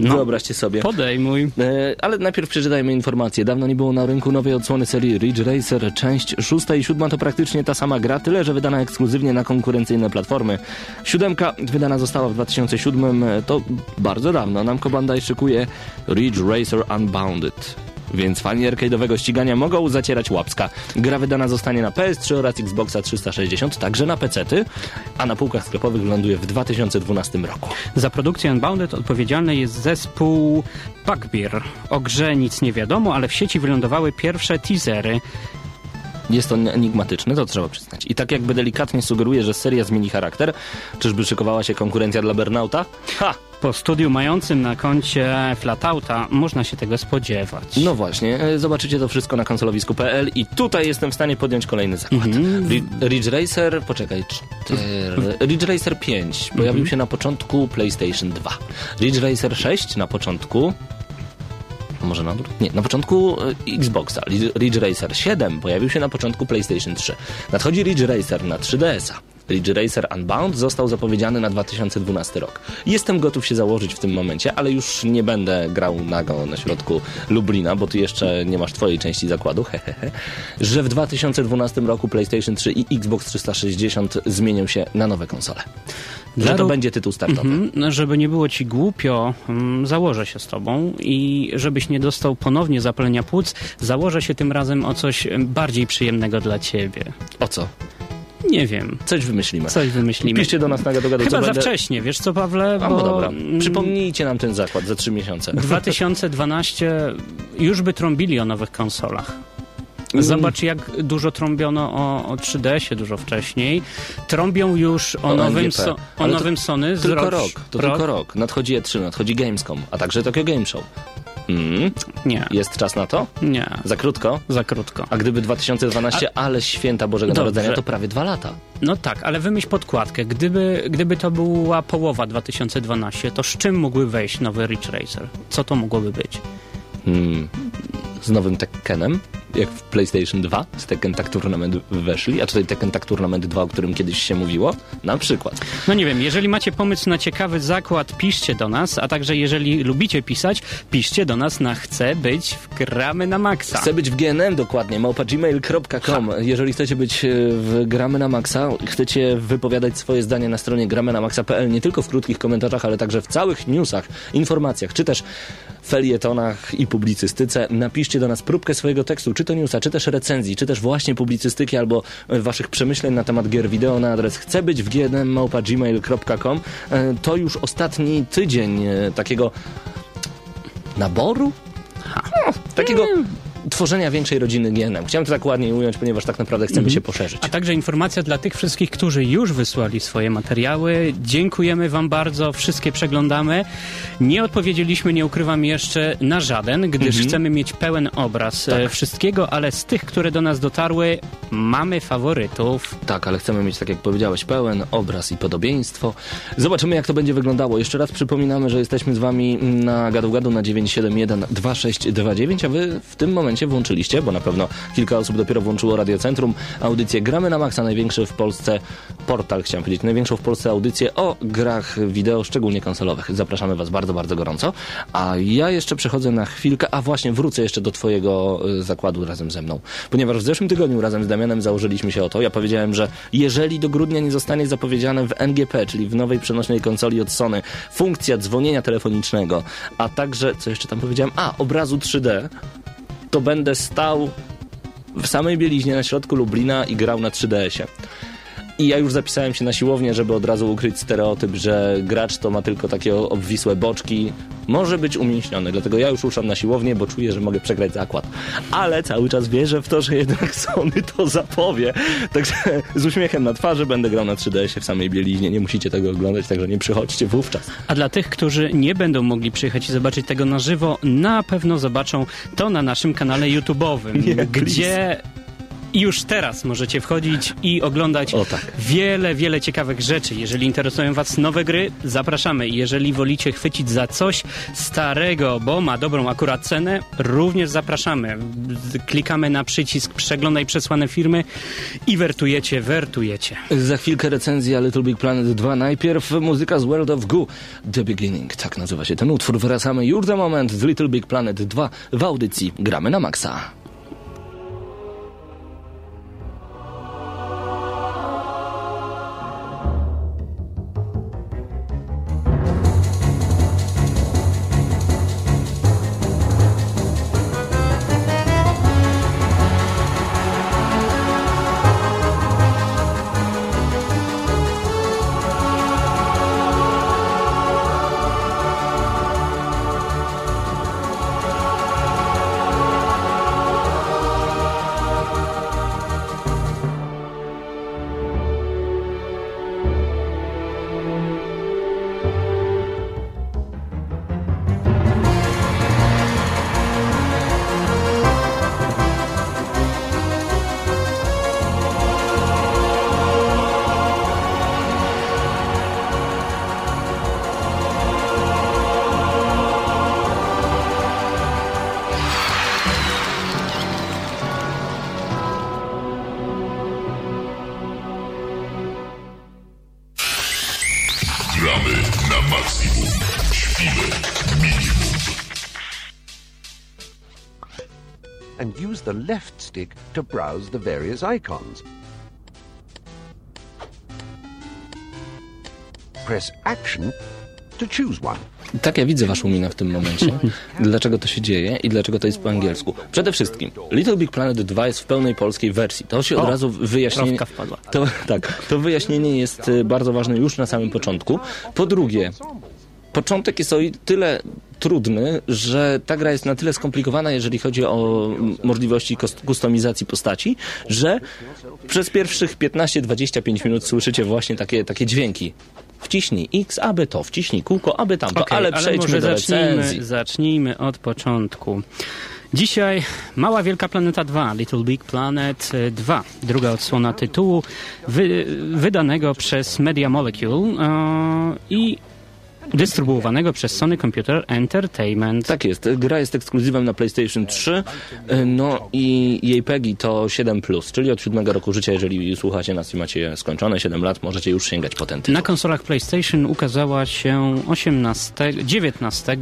No. Wyobraźcie sobie. Podejmuj. E, Ale najpierw przeczytajmy informacje. Dawno nie było na rynku nowej odsłony serii Ridge Racer. Część szósta i siódma to praktycznie ta sama gra, tyle że wydana ekskluzywnie na konkurencyjne platformy. Siódemka wydana została w 2007, e, to bardzo dawno. Namco Bandai szykuje Ridge Racer Unbounded. Więc fani arcade'owego ścigania mogą zacierać łapska. Gra wydana zostanie na PS3 oraz Xboxa 360, także na PC-ty, a na półkach sklepowych ląduje w 2012 roku. Za produkcję Unbounded odpowiedzialny jest zespół Bugbear. O grze nic nie wiadomo, ale w sieci wylądowały pierwsze teasery. Jest to enigmatyczne, to trzeba przyznać. I tak jakby delikatnie sugeruje, że seria zmieni charakter, czyżby szykowała się konkurencja dla Burnouta? Ha! Po studiu mającym na koncie Flatouta można się tego spodziewać. No właśnie, e, zobaczycie to wszystko na konsolowisku.pl i tutaj jestem w stanie podjąć kolejny zakład. Ri- Ridge Racer, poczekaj, cztery, Ridge Racer 5 pojawił się na początku PlayStation 2. Ridge Racer 6 na początku może na? Nie, na początku e, Xboxa. Ridge- Ridge Racer 7 pojawił się na początku PlayStation 3. Nadchodzi Ridge Racer na 3DS-a. Ridge Racer Unbound został zapowiedziany na 2012 rok. Jestem gotów się założyć w tym momencie, ale już nie będę grał nago na środku Lublina, bo ty jeszcze nie masz twojej części zakładu, [LAUGHS] hehehe, że w 2012 roku PlayStation 3 i Xbox 360 zmienią się na nowe konsole. Dla Że to będzie tytuł startowy. Mhm, żeby nie było ci głupio, mm, założę się z tobą i żebyś nie dostał ponownie zapalenia płuc, założę się tym razem o coś bardziej przyjemnego dla ciebie. O co? Nie wiem. Coś wymyślimy. Coś wymyślimy. Piszcie do nas na gadu, gadu Chyba za będę... wcześnie, wiesz co Pawle? A, Bo dobra. mm, Przypomnijcie nam ten zakład za trzy miesiące. [LAUGHS] 2012 już by trąbili o nowych konsolach. Mm. Zobacz, jak dużo trąbiono o, o 3DS-ie dużo wcześniej. Trąbią już o, O nowym, so, o Ale to nowym Sony z Tylko rok, rok, to tylko rok. Nadchodzi E3, nadchodzi Gamescom, a także Tokyo Game Show. Mm, Nie, jest czas na to? nie, Za krótko? za krótko. A gdyby 2012, ale święta Bożego Dobrze. Narodzenia, to prawie dwa lata. No tak, ale wymyśl podkładkę. Gdyby, gdyby to była połowa 2012, to z czym mógłby wejść nowy Ridge Racer? Co to mogłoby być? Mm, z nowym Tekkenem, jak w PlayStation 2, z Tekken Tag Tournament weszli, a tutaj Tekken Tag Tournament 2, o którym kiedyś się mówiło, na przykład. No nie wiem, jeżeli macie pomysł na ciekawy zakład, piszcie do nas, a także jeżeli lubicie pisać, piszcie do nas na chcę być w gramy na maksa. Chcę być w GNM dokładnie, małpa.gmail.com. Jeżeli chcecie być e, w Gramy na Maxa, chcecie wypowiadać swoje zdanie na stronie gramynamaxa.pl, nie tylko w krótkich komentarzach, ale także w całych newsach, informacjach, czy też felietonach i publicystyce, napiszcie do nas próbkę swojego tekstu, czy to newsa, czy też recenzji, czy też właśnie publicystyki albo e, waszych przemyśleń na temat gier wideo na adres chcę być w gnm.gmail.com. E, To już ostatni tydzień e, takiego naboru? No, takiego tworzenia większej rodziny GNM. Chciałem to tak ładnie ująć, ponieważ tak naprawdę chcemy się poszerzyć. A także informacja dla tych wszystkich, którzy już wysłali swoje materiały. Dziękujemy Wam bardzo, wszystkie przeglądamy. Nie odpowiedzieliśmy, nie ukrywam jeszcze, na żaden, gdyż Mhm. chcemy mieć pełen obraz e, Tak. wszystkiego, ale z tych, które do nas dotarły, mamy faworytów. Tak, ale chcemy mieć, tak jak powiedziałeś, pełen obraz i podobieństwo. Zobaczymy, jak to będzie wyglądało. Jeszcze raz przypominamy, że jesteśmy z wami na gadu gadu na 971 2629, a wy w tym momencie włączyliście, bo na pewno kilka osób dopiero włączyło Radiocentrum, audycję Gramy na Maxa, największy w Polsce portal, chciałem powiedzieć, największą w Polsce audycję o grach wideo, szczególnie konsolowych. Zapraszamy was bardzo, bardzo gorąco. A ja jeszcze przechodzę na chwilkę, a właśnie wrócę jeszcze do twojego y, zakładu razem ze mną. Ponieważ w zeszłym tygodniu razem z Damianem założyliśmy się o to. Ja powiedziałem, że jeżeli do grudnia nie zostanie zapowiedziane w NGP, czyli w nowej przenośnej konsoli od Sony, funkcja dzwonienia telefonicznego, a także, co jeszcze tam powiedziałem, a, obrazu 3D, to będę stał w samej bieliźnie na środku Lublina i grał na 3DS-ie. I ja już zapisałem się na siłownię, żeby od razu ukryć stereotyp, że gracz to ma tylko takie obwisłe boczki. Może być umięśniony, dlatego ja już ruszam na siłownię, bo czuję, że mogę przegrać zakład. Ale cały czas wierzę w to, że jednak Sony to zapowie. Także z uśmiechem na twarzy będę grał na 3DS-ie w samej bieliźnie. Nie musicie tego oglądać, także nie przychodźcie wówczas. A dla tych, którzy nie będą mogli przyjechać i zobaczyć tego na żywo, na pewno zobaczą to na naszym kanale YouTube'owym, gdzie I już teraz możecie wchodzić i oglądać O tak. wiele, wiele ciekawych rzeczy. Jeżeli interesują Was nowe gry, zapraszamy. Jeżeli wolicie chwycić za coś starego, bo ma dobrą akurat cenę, również zapraszamy. Klikamy na przycisk przeglądaj przesłane firmy i wertujecie, wertujecie. Za chwilkę recenzja Little Big Planet 2. Najpierw muzyka z World of Goo. The Beginning, tak nazywa się ten utwór. Wracamy już za moment z Little Big Planet 2 w audycji Gramy na Maxa. And use the left stick to browse the various icons. Press Action to choose one. Tak, ja widzę waszą minę w tym momencie. [LAUGHS] Dlaczego to się dzieje i dlaczego to jest po angielsku? Przede wszystkim, Little Big Planet 2 jest w pełnej polskiej wersji. To się od O, razu wyjaśnienie... wpadła. To, [LAUGHS] tak, to wyjaśnienie jest y, bardzo ważne już na samym początku. Po drugie, początek jest o tyle trudny, że ta gra jest na tyle skomplikowana, jeżeli chodzi o możliwości kustomizacji postaci, że przez pierwszych 15-25 minut słyszycie właśnie takie, takie dźwięki. Wciśnij X, aby to, wciśnij kółko, aby tamto, Okej, ale przejdźmy może do recenzji. zacznijmy, zacznijmy od początku. Dzisiaj Mała Wielka Planeta 2, Little Big Planet e, 2, druga odsłona tytułu wy, wydanego przez Media Molecule e, i dystrybuowanego przez Sony Computer Entertainment. Tak jest, gra jest ekskluzywem na PlayStation 3, y, no i jej PEGI to 7+, czyli od 7 roku życia, jeżeli słuchacie nas i macie skończone 7 lat, możecie już sięgać po ten tytuł. Na konsolach PlayStation ukazała się 18, 19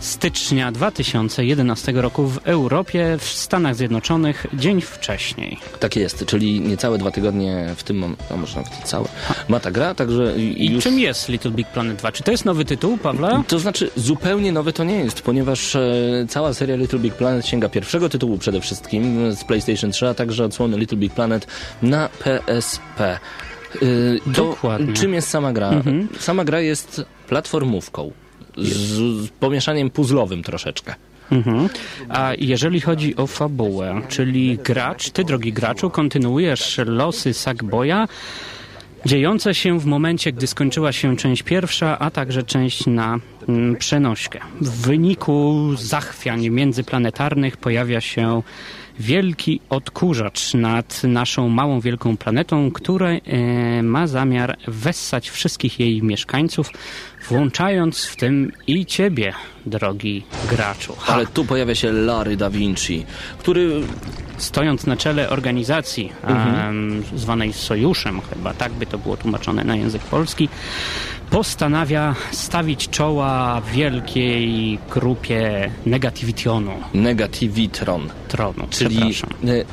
stycznia 2011 roku w Europie, w Stanach Zjednoczonych dzień wcześniej. Tak jest, czyli niecałe dwa tygodnie w tym momencie, a może nawet całe, ma ta gra, także i- już... czym jest Little Big Planet 2? Czy to jest nowy tytuł, Pawle? To znaczy, zupełnie nowy to nie jest, ponieważ e, cała seria Little Big Planet sięga pierwszego tytułu przede wszystkim e, z PlayStation 3, a także odsłony Little Big Planet na PSP. To Dokładnie. czym jest sama gra? Sama gra jest platformówką. Z, pomieszaniem puzzlowym troszeczkę. Mhm. A jeżeli chodzi o fabułę, czyli gracz, ty drogi graczu, kontynuujesz losy Sackboya, dziejące się w momencie, gdy skończyła się część pierwsza, a także część na mm, przenośkę. W wyniku zachwiań międzyplanetarnych pojawia się wielki odkurzacz nad naszą małą, wielką planetą, który e, ma zamiar wessać wszystkich jej mieszkańców, włączając w tym i ciebie, drogi graczu. Ha. Ale tu pojawia się Larry Da Vinci, który stojąc na czele organizacji em, zwanej Sojuszem, chyba tak by to było tłumaczone na język polski, postanawia stawić czoła wielkiej grupie negativityonu, Negativitron, tronu, czyli e,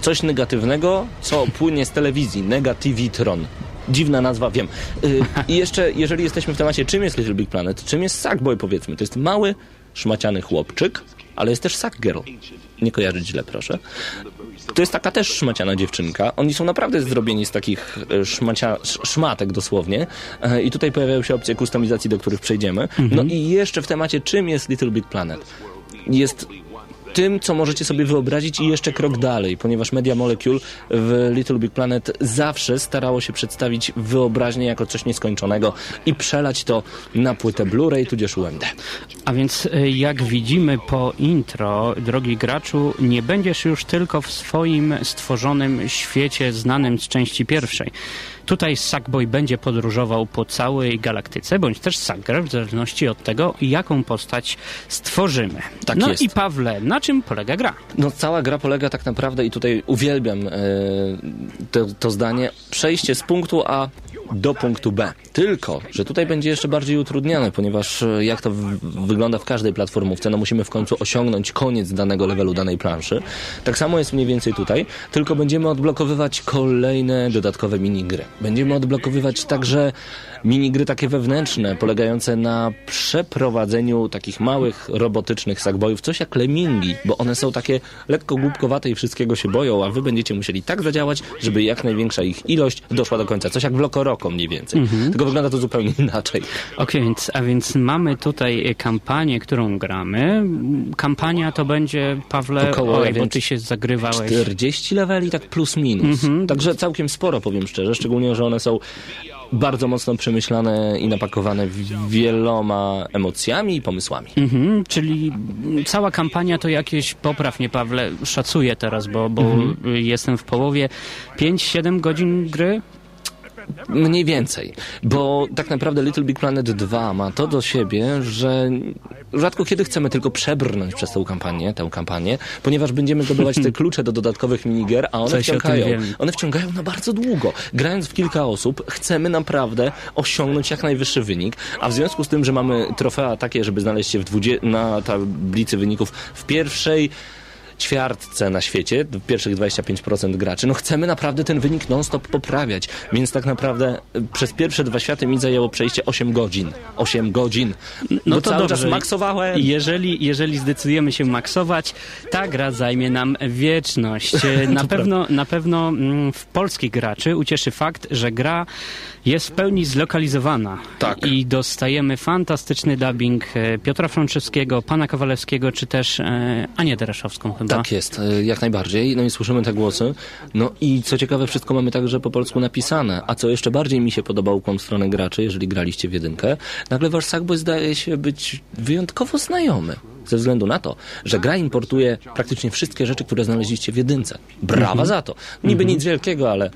coś negatywnego, co płynie z telewizji. Negativitron. Dziwna nazwa, wiem. Y, I jeszcze, jeżeli jesteśmy w temacie, czym jest Little Big Planet, czym jest Sackboy, powiedzmy. To jest mały, szmaciany chłopczyk, ale jest też Sackgirl. Nie kojarzyć źle, proszę. To jest taka też szmaciana dziewczynka. Oni są naprawdę zrobieni z takich e, szmacia, sz- szmatek dosłownie. E, I tutaj pojawiają się opcje kustomizacji, do których przejdziemy. No i jeszcze w temacie, czym jest Little Big Planet. Jest tym, co możecie sobie wyobrazić i jeszcze krok dalej, ponieważ Media Molecule w Little Big Planet zawsze starało się przedstawić wyobraźnię jako coś nieskończonego i przelać to na płytę Blu-ray tudzież UMD. A więc y, jak widzimy po intro, drogi graczu, nie będziesz już tylko w swoim stworzonym świecie znanym z części pierwszej. Tutaj Sackboy będzie podróżował po całej galaktyce, bądź też Sackger, w zależności od tego, jaką postać stworzymy. Tak no jest. i Pawle, na czym polega gra? No cała gra polega tak naprawdę, i tutaj uwielbiam e, to, to zdanie, przejście z punktu A do punktu B. Tylko, że tutaj będzie jeszcze bardziej utrudniane, ponieważ e, jak to wygląda w każdej platformówce, no musimy w końcu osiągnąć koniec danego levelu, danej planszy. Tak samo jest mniej więcej tutaj, tylko będziemy odblokowywać kolejne dodatkowe minigry. Będziemy odblokowywać także minigry takie wewnętrzne, polegające na przeprowadzeniu takich małych, robotycznych sackboyów, coś jak lemingi, bo one są takie lekko głupkowate i wszystkiego się boją, a wy będziecie musieli tak zadziałać, żeby jak największa ich ilość doszła do końca. Coś jak w Lokoroko mniej więcej. Tylko wygląda to zupełnie [LAUGHS] inaczej. Okej, więc, a więc mamy tutaj kampanię, którą gramy. Kampania to będzie, Pawle, Około, oj, bo ty się zagrywałeś. 40 leveli, tak plus minus. Także całkiem sporo, powiem szczerze, szczególnie, że one są bardzo mocno przemyślane i napakowane wieloma emocjami i pomysłami. Mhm, czyli cała kampania to jakieś, popraw mnie Pawle, szacuję teraz, bo, bo jestem w połowie, 5-7 godzin gry? Mniej więcej, bo tak naprawdę Little Big Planet 2 ma to do siebie, że rzadko kiedy chcemy tylko przebrnąć przez tą kampanię, tę kampanię, ponieważ będziemy zdobywać te [LAUGHS] klucze do dodatkowych minigier, a one Coś wciągają. One wciągają na bardzo długo. Grając w kilka osób, chcemy naprawdę osiągnąć jak najwyższy wynik, a w związku z tym, że mamy trofea takie, żeby znaleźć się w 20, na tablicy wyników w pierwszej ćwiartce na świecie, pierwszych 25% graczy, no chcemy naprawdę ten wynik non-stop poprawiać, więc tak naprawdę y, przez pierwsze dwa światy mi zajęło przejście 8 godzin. 8 godzin. No to cały dobrze. czas maksowałem. Jeżeli, jeżeli zdecydujemy się maksować, ta gra zajmie nam wieczność. [LAUGHS] Na pewno, na pewno mm, w polskich graczy ucieszy fakt, że gra jest w pełni zlokalizowana. Tak. I dostajemy fantastyczny dubbing e, Piotra Frączewskiego, pana Kowalewskiego, czy też e, Anię Dereszowską chyba. Tak jest, y, jak najbardziej. No i słyszymy te głosy. No i co ciekawe, wszystko mamy także po polsku napisane. A co jeszcze bardziej mi się podobał ukłon w stronę graczy, jeżeli graliście w jedynkę, nagle wasz Sackboy zdaje się być wyjątkowo znajomy. Ze względu na to, że gra importuje praktycznie wszystkie rzeczy, które znaleźliście w jedynce. Brawa za to. Niby nic wielkiego, ale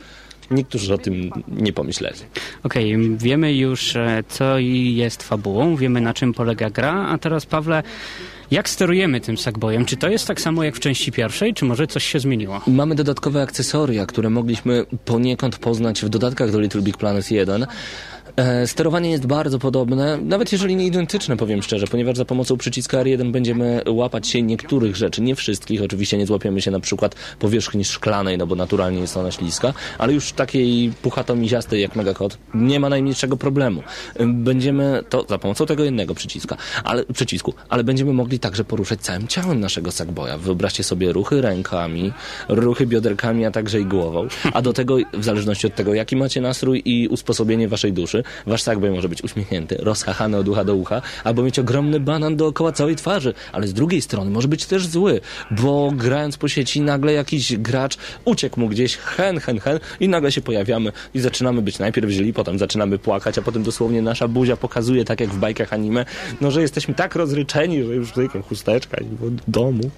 niektórzy o tym nie pomyśleli. Okej, wiemy już, e, co i jest fabułą, wiemy na czym polega gra, a teraz Pawle, jak sterujemy tym Sackboyem? Czy to jest tak samo jak w części pierwszej, czy może coś się zmieniło? Mamy dodatkowe akcesoria, które mogliśmy poniekąd poznać w dodatkach do Little Big Planet 1. E, sterowanie jest bardzo podobne, nawet jeżeli nie identyczne, powiem szczerze, ponieważ za pomocą przyciska R1 będziemy łapać się niektórych rzeczy, nie wszystkich, oczywiście nie złapiemy się na przykład powierzchni szklanej, no bo naturalnie jest ona śliska, ale już takiej puchato-miziastej jak Megakod nie ma najmniejszego problemu. E, Będziemy to za pomocą tego jednego przyciska, ale, przycisku, ale będziemy mogli także poruszać całym ciałem naszego Sackboya. Wyobraźcie sobie ruchy rękami, ruchy bioderkami, a także i głową, a do tego, w zależności od tego, jaki macie nastrój i usposobienie waszej duszy, wasz Sackboy może być uśmiechnięty, rozchachany od ucha do ucha, albo mieć ogromny banan dookoła całej twarzy, ale z drugiej strony może być też zły, bo grając po sieci nagle jakiś gracz uciekł mu gdzieś, hen, hen, hen i nagle się pojawiamy i zaczynamy być najpierw źli, potem zaczynamy płakać, a potem dosłownie nasza buzia pokazuje, tak jak w bajkach anime, no że jesteśmy tak rozryczeni, że już tylko chusteczka i do domu.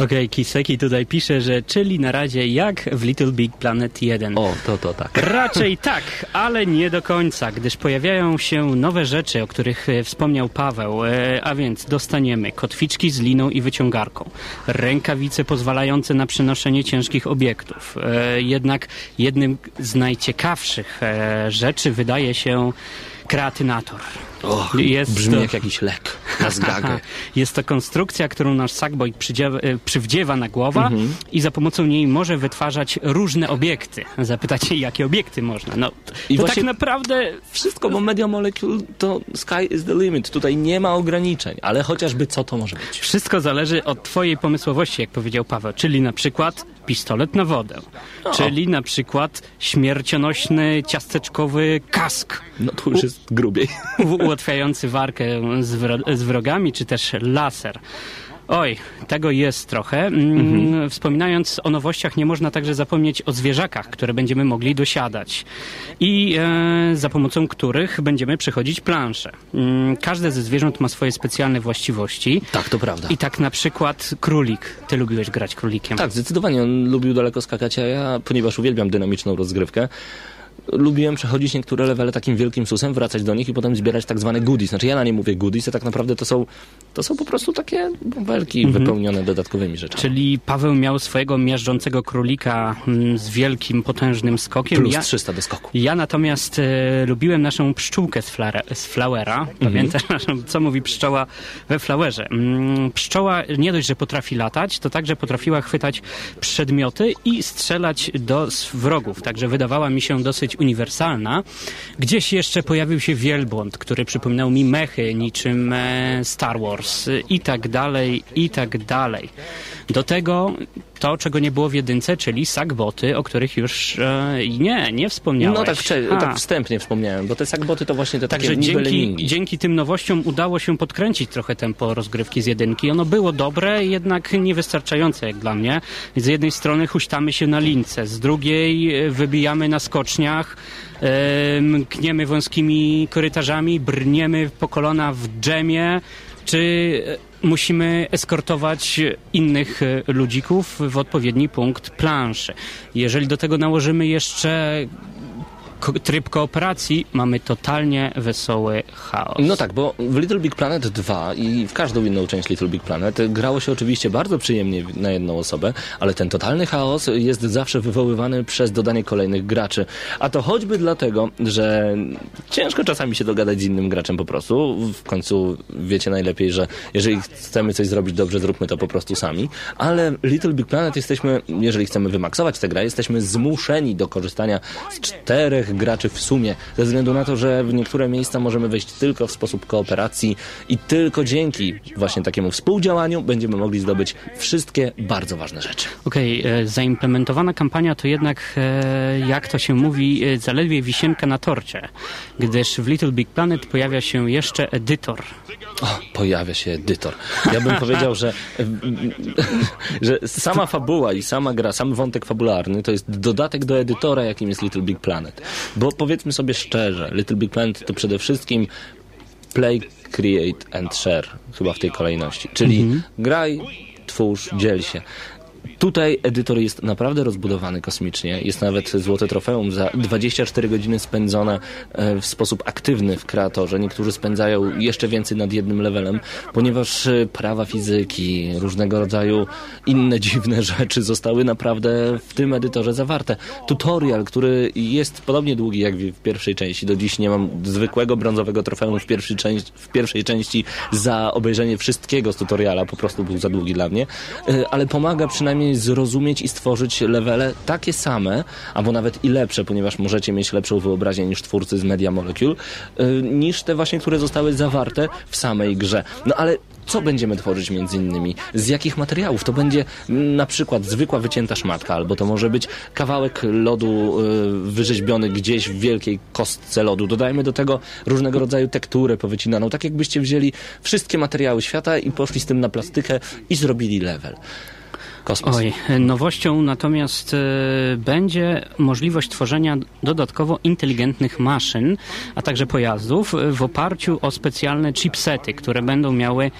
Okej, Kiseki tutaj pisze, że czyli na razie jak w Little Big Planet 1. O, to, to tak. Raczej tak, ale nie do końca, gdyż pojawiają się nowe rzeczy, o których e, wspomniał Paweł, e, a więc dostaniemy kotwiczki z liną i wyciągarką, rękawice pozwalające na przenoszenie ciężkich obiektów. E, Jednak jednym z najciekawszych rzeczy wydaje się kreatynator. Jest brzmi to- jak jakiś lek na zgagę. [LAUGHS] Jest to konstrukcja, którą nasz Sackboy przydziewa- e, przywdziewa na głowę Mhm. i za pomocą niej może wytwarzać różne obiekty. Zapytacie, [LAUGHS] jakie obiekty można? No, I to tak naprawdę Wszystko, bo Media Molecule to sky is the limit. Tutaj nie ma ograniczeń, ale chociażby co to może być. wszystko zależy od twojej pomysłowości, jak powiedział Paweł. Czyli na przykład pistolet na wodę. Czyli na przykład śmiercionośny, ciasteczkowy kask. No tu już jest grubiej. ułatwiający walkę z, z wrogami, czy też laser. Oj, tego jest trochę. Mm, Wspominając o nowościach, nie można także zapomnieć o zwierzakach, które będziemy mogli dosiadać i e, za pomocą których będziemy przechodzić plansze. Mm, każde ze zwierząt ma swoje specjalne właściwości. Tak, to prawda. I tak na przykład królik. Ty lubiłeś grać królikiem. Tak, zdecydowanie. On lubił daleko skakać, a ja, ponieważ uwielbiam dynamiczną rozgrywkę, lubiłem przechodzić niektóre levele takim wielkim susem, wracać do nich i potem zbierać tak zwane goodies. Znaczy ja na nie mówię goodies, a tak naprawdę to są, to są po prostu takie bąbelki wypełnione dodatkowymi rzeczami. Czyli Paweł miał swojego miażdżącego królika mm, z wielkim, potężnym skokiem. Plus Ja- 300 do skoku. Ja natomiast e, lubiłem naszą pszczółkę z, flare, z Flowera. Pamiętasz, naszą, co mówi pszczoła we Flowerze? Mm, pszczoła nie dość, że potrafi latać, to także potrafiła chwytać przedmioty i strzelać do wrogów. Także wydawała mi się dosyć uniwersalna. Gdzieś jeszcze pojawił się wielbłąd, który przypominał mi mechy niczym e, Star Wars i tak dalej, i tak dalej. Do tego to, czego nie było w jedynce, czyli sagboty, o których już e, nie, nie wspomniałeś. No tak, wcze- tak wstępnie wspomniałem, bo te sagboty to właśnie te Także dzięki, dzięki tym nowościom udało się podkręcić trochę tempo rozgrywki z jedynki. Ono było dobre, jednak niewystarczające jak dla mnie. Z jednej strony huśtamy się na lince, z drugiej e, wybijamy na skoczniach, e, mkniemy wąskimi korytarzami, brniemy po kolana w dżemie, czy e, musimy eskortować innych e, ludzików w odpowiedni punkt planszy. Jeżeli do tego nałożymy jeszcze tryb kooperacji, mamy totalnie wesoły chaos. No tak, bo w Little Big Planet 2 i w każdą inną część Little Big Planet grało się oczywiście bardzo przyjemnie na jedną osobę, ale ten totalny chaos jest zawsze wywoływany przez dodanie kolejnych graczy. A to choćby dlatego, że ciężko czasami się dogadać z innym graczem po prostu. W końcu wiecie najlepiej, że jeżeli chcemy coś zrobić dobrze, zróbmy to po prostu sami. Ale Little Big Planet jesteśmy, jeżeli chcemy wymaksować tę grę, jesteśmy zmuszeni do korzystania z czterech graczy w sumie, ze względu na to, że w niektóre miejsca możemy wejść tylko w sposób kooperacji i tylko dzięki właśnie takiemu współdziałaniu będziemy mogli zdobyć wszystkie bardzo ważne rzeczy. Okej, e, zaimplementowana kampania to jednak, e, jak to się mówi, e, zaledwie wisienka na torcie, gdyż w Little Big Planet pojawia się jeszcze edytor. O, pojawia się edytor. Ja bym powiedział, że, [LAUGHS] że sama fabuła i sama gra, sam wątek fabularny to jest dodatek do edytora, jakim jest Little Big Planet. Bo powiedzmy sobie szczerze, Little Big Planet to przede wszystkim play, create and share, chyba w tej kolejności. Czyli graj, twórz, dziel się. Tutaj edytor jest naprawdę rozbudowany kosmicznie. Jest nawet złote trofeum za 24 godziny spędzone e, w sposób aktywny w kreatorze. Niektórzy spędzają jeszcze więcej nad jednym levelem, ponieważ e, prawa fizyki, różnego rodzaju inne [LAUGHS] dziwne rzeczy zostały naprawdę w tym edytorze zawarte. Tutorial, który jest podobnie długi jak w pierwszej części. Do dziś nie mam zwykłego brązowego trofeum w pierwszej, części, w pierwszej części za obejrzenie wszystkiego z tutoriala. Po prostu był za długi dla mnie. E, Ale pomaga przynajmniej zrozumieć i stworzyć levele takie same, albo nawet i lepsze, ponieważ możecie mieć lepszą wyobraźnię niż twórcy z Media Molecule, e, niż te właśnie, które zostały zawarte w samej grze. No ale co będziemy tworzyć między innymi? Z jakich materiałów? To będzie na przykład zwykła wycięta szmatka, albo to może być kawałek lodu y, wyrzeźbiony gdzieś w wielkiej kostce lodu. Dodajmy do tego różnego rodzaju tekturę powycinaną, tak jakbyście wzięli wszystkie materiały świata i poszli z tym na plastykę i zrobili level. Kosmos. Oj, nowością natomiast e, będzie możliwość tworzenia dodatkowo inteligentnych maszyn, a także pojazdów w oparciu o specjalne chipsety, które będą miały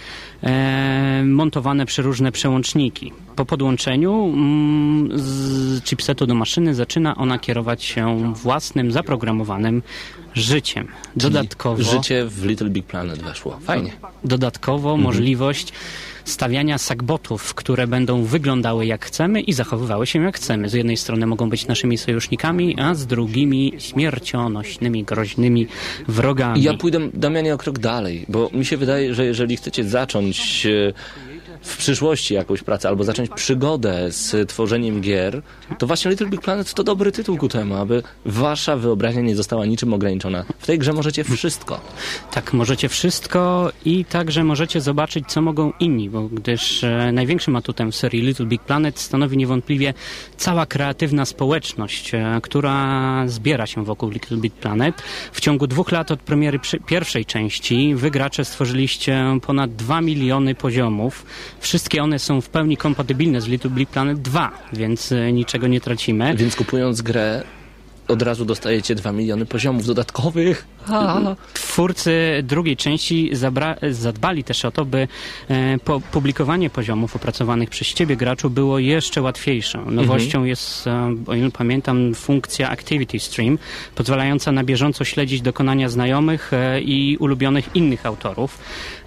e, montowane przeróżne przełączniki. Po podłączeniu mm, z chipsetu do maszyny zaczyna ona kierować się własnym zaprogramowanym życiem. Dodatkowo Życie w Little Big Planet weszło. Fajnie. dodatkowo możliwość stawiania sagbotów, które będą wyglądały jak chcemy i zachowywały się jak chcemy. Z jednej strony mogą być naszymi sojusznikami, a z drugimi śmiercionośnymi, groźnymi wrogami. Ja pójdę, Damianie, o krok dalej, bo mi się wydaje, że jeżeli chcecie zacząć e, w przyszłości jakąś pracę albo zacząć przygodę z tworzeniem gier, to właśnie Little Big Planet to dobry tytuł ku temu, aby wasza wyobraźnia nie została niczym ograniczona. W tej grze możecie wszystko. Tak, możecie wszystko i także możecie zobaczyć, co mogą inni, bo gdyż e, największym atutem serii Little Big Planet stanowi niewątpliwie cała kreatywna społeczność, e, która zbiera się wokół Little Big Planet. W ciągu dwóch lat od premiery pierwszej części wy gracze stworzyliście ponad 2 miliony poziomów. Wszystkie one są w pełni kompatybilne z Little Big Planet 2, więc e, niczego nie tracimy. Więc kupując grę, od razu dostajecie 2 miliony poziomów dodatkowych. [LAUGHS] Twórcy drugiej części zadbali też o to, by e, po- publikowanie poziomów opracowanych przez ciebie graczu było jeszcze łatwiejsze. Nowością jest, e, o ile pamiętam, funkcja Activity Stream, pozwalająca na bieżąco śledzić dokonania znajomych e, i ulubionych innych autorów.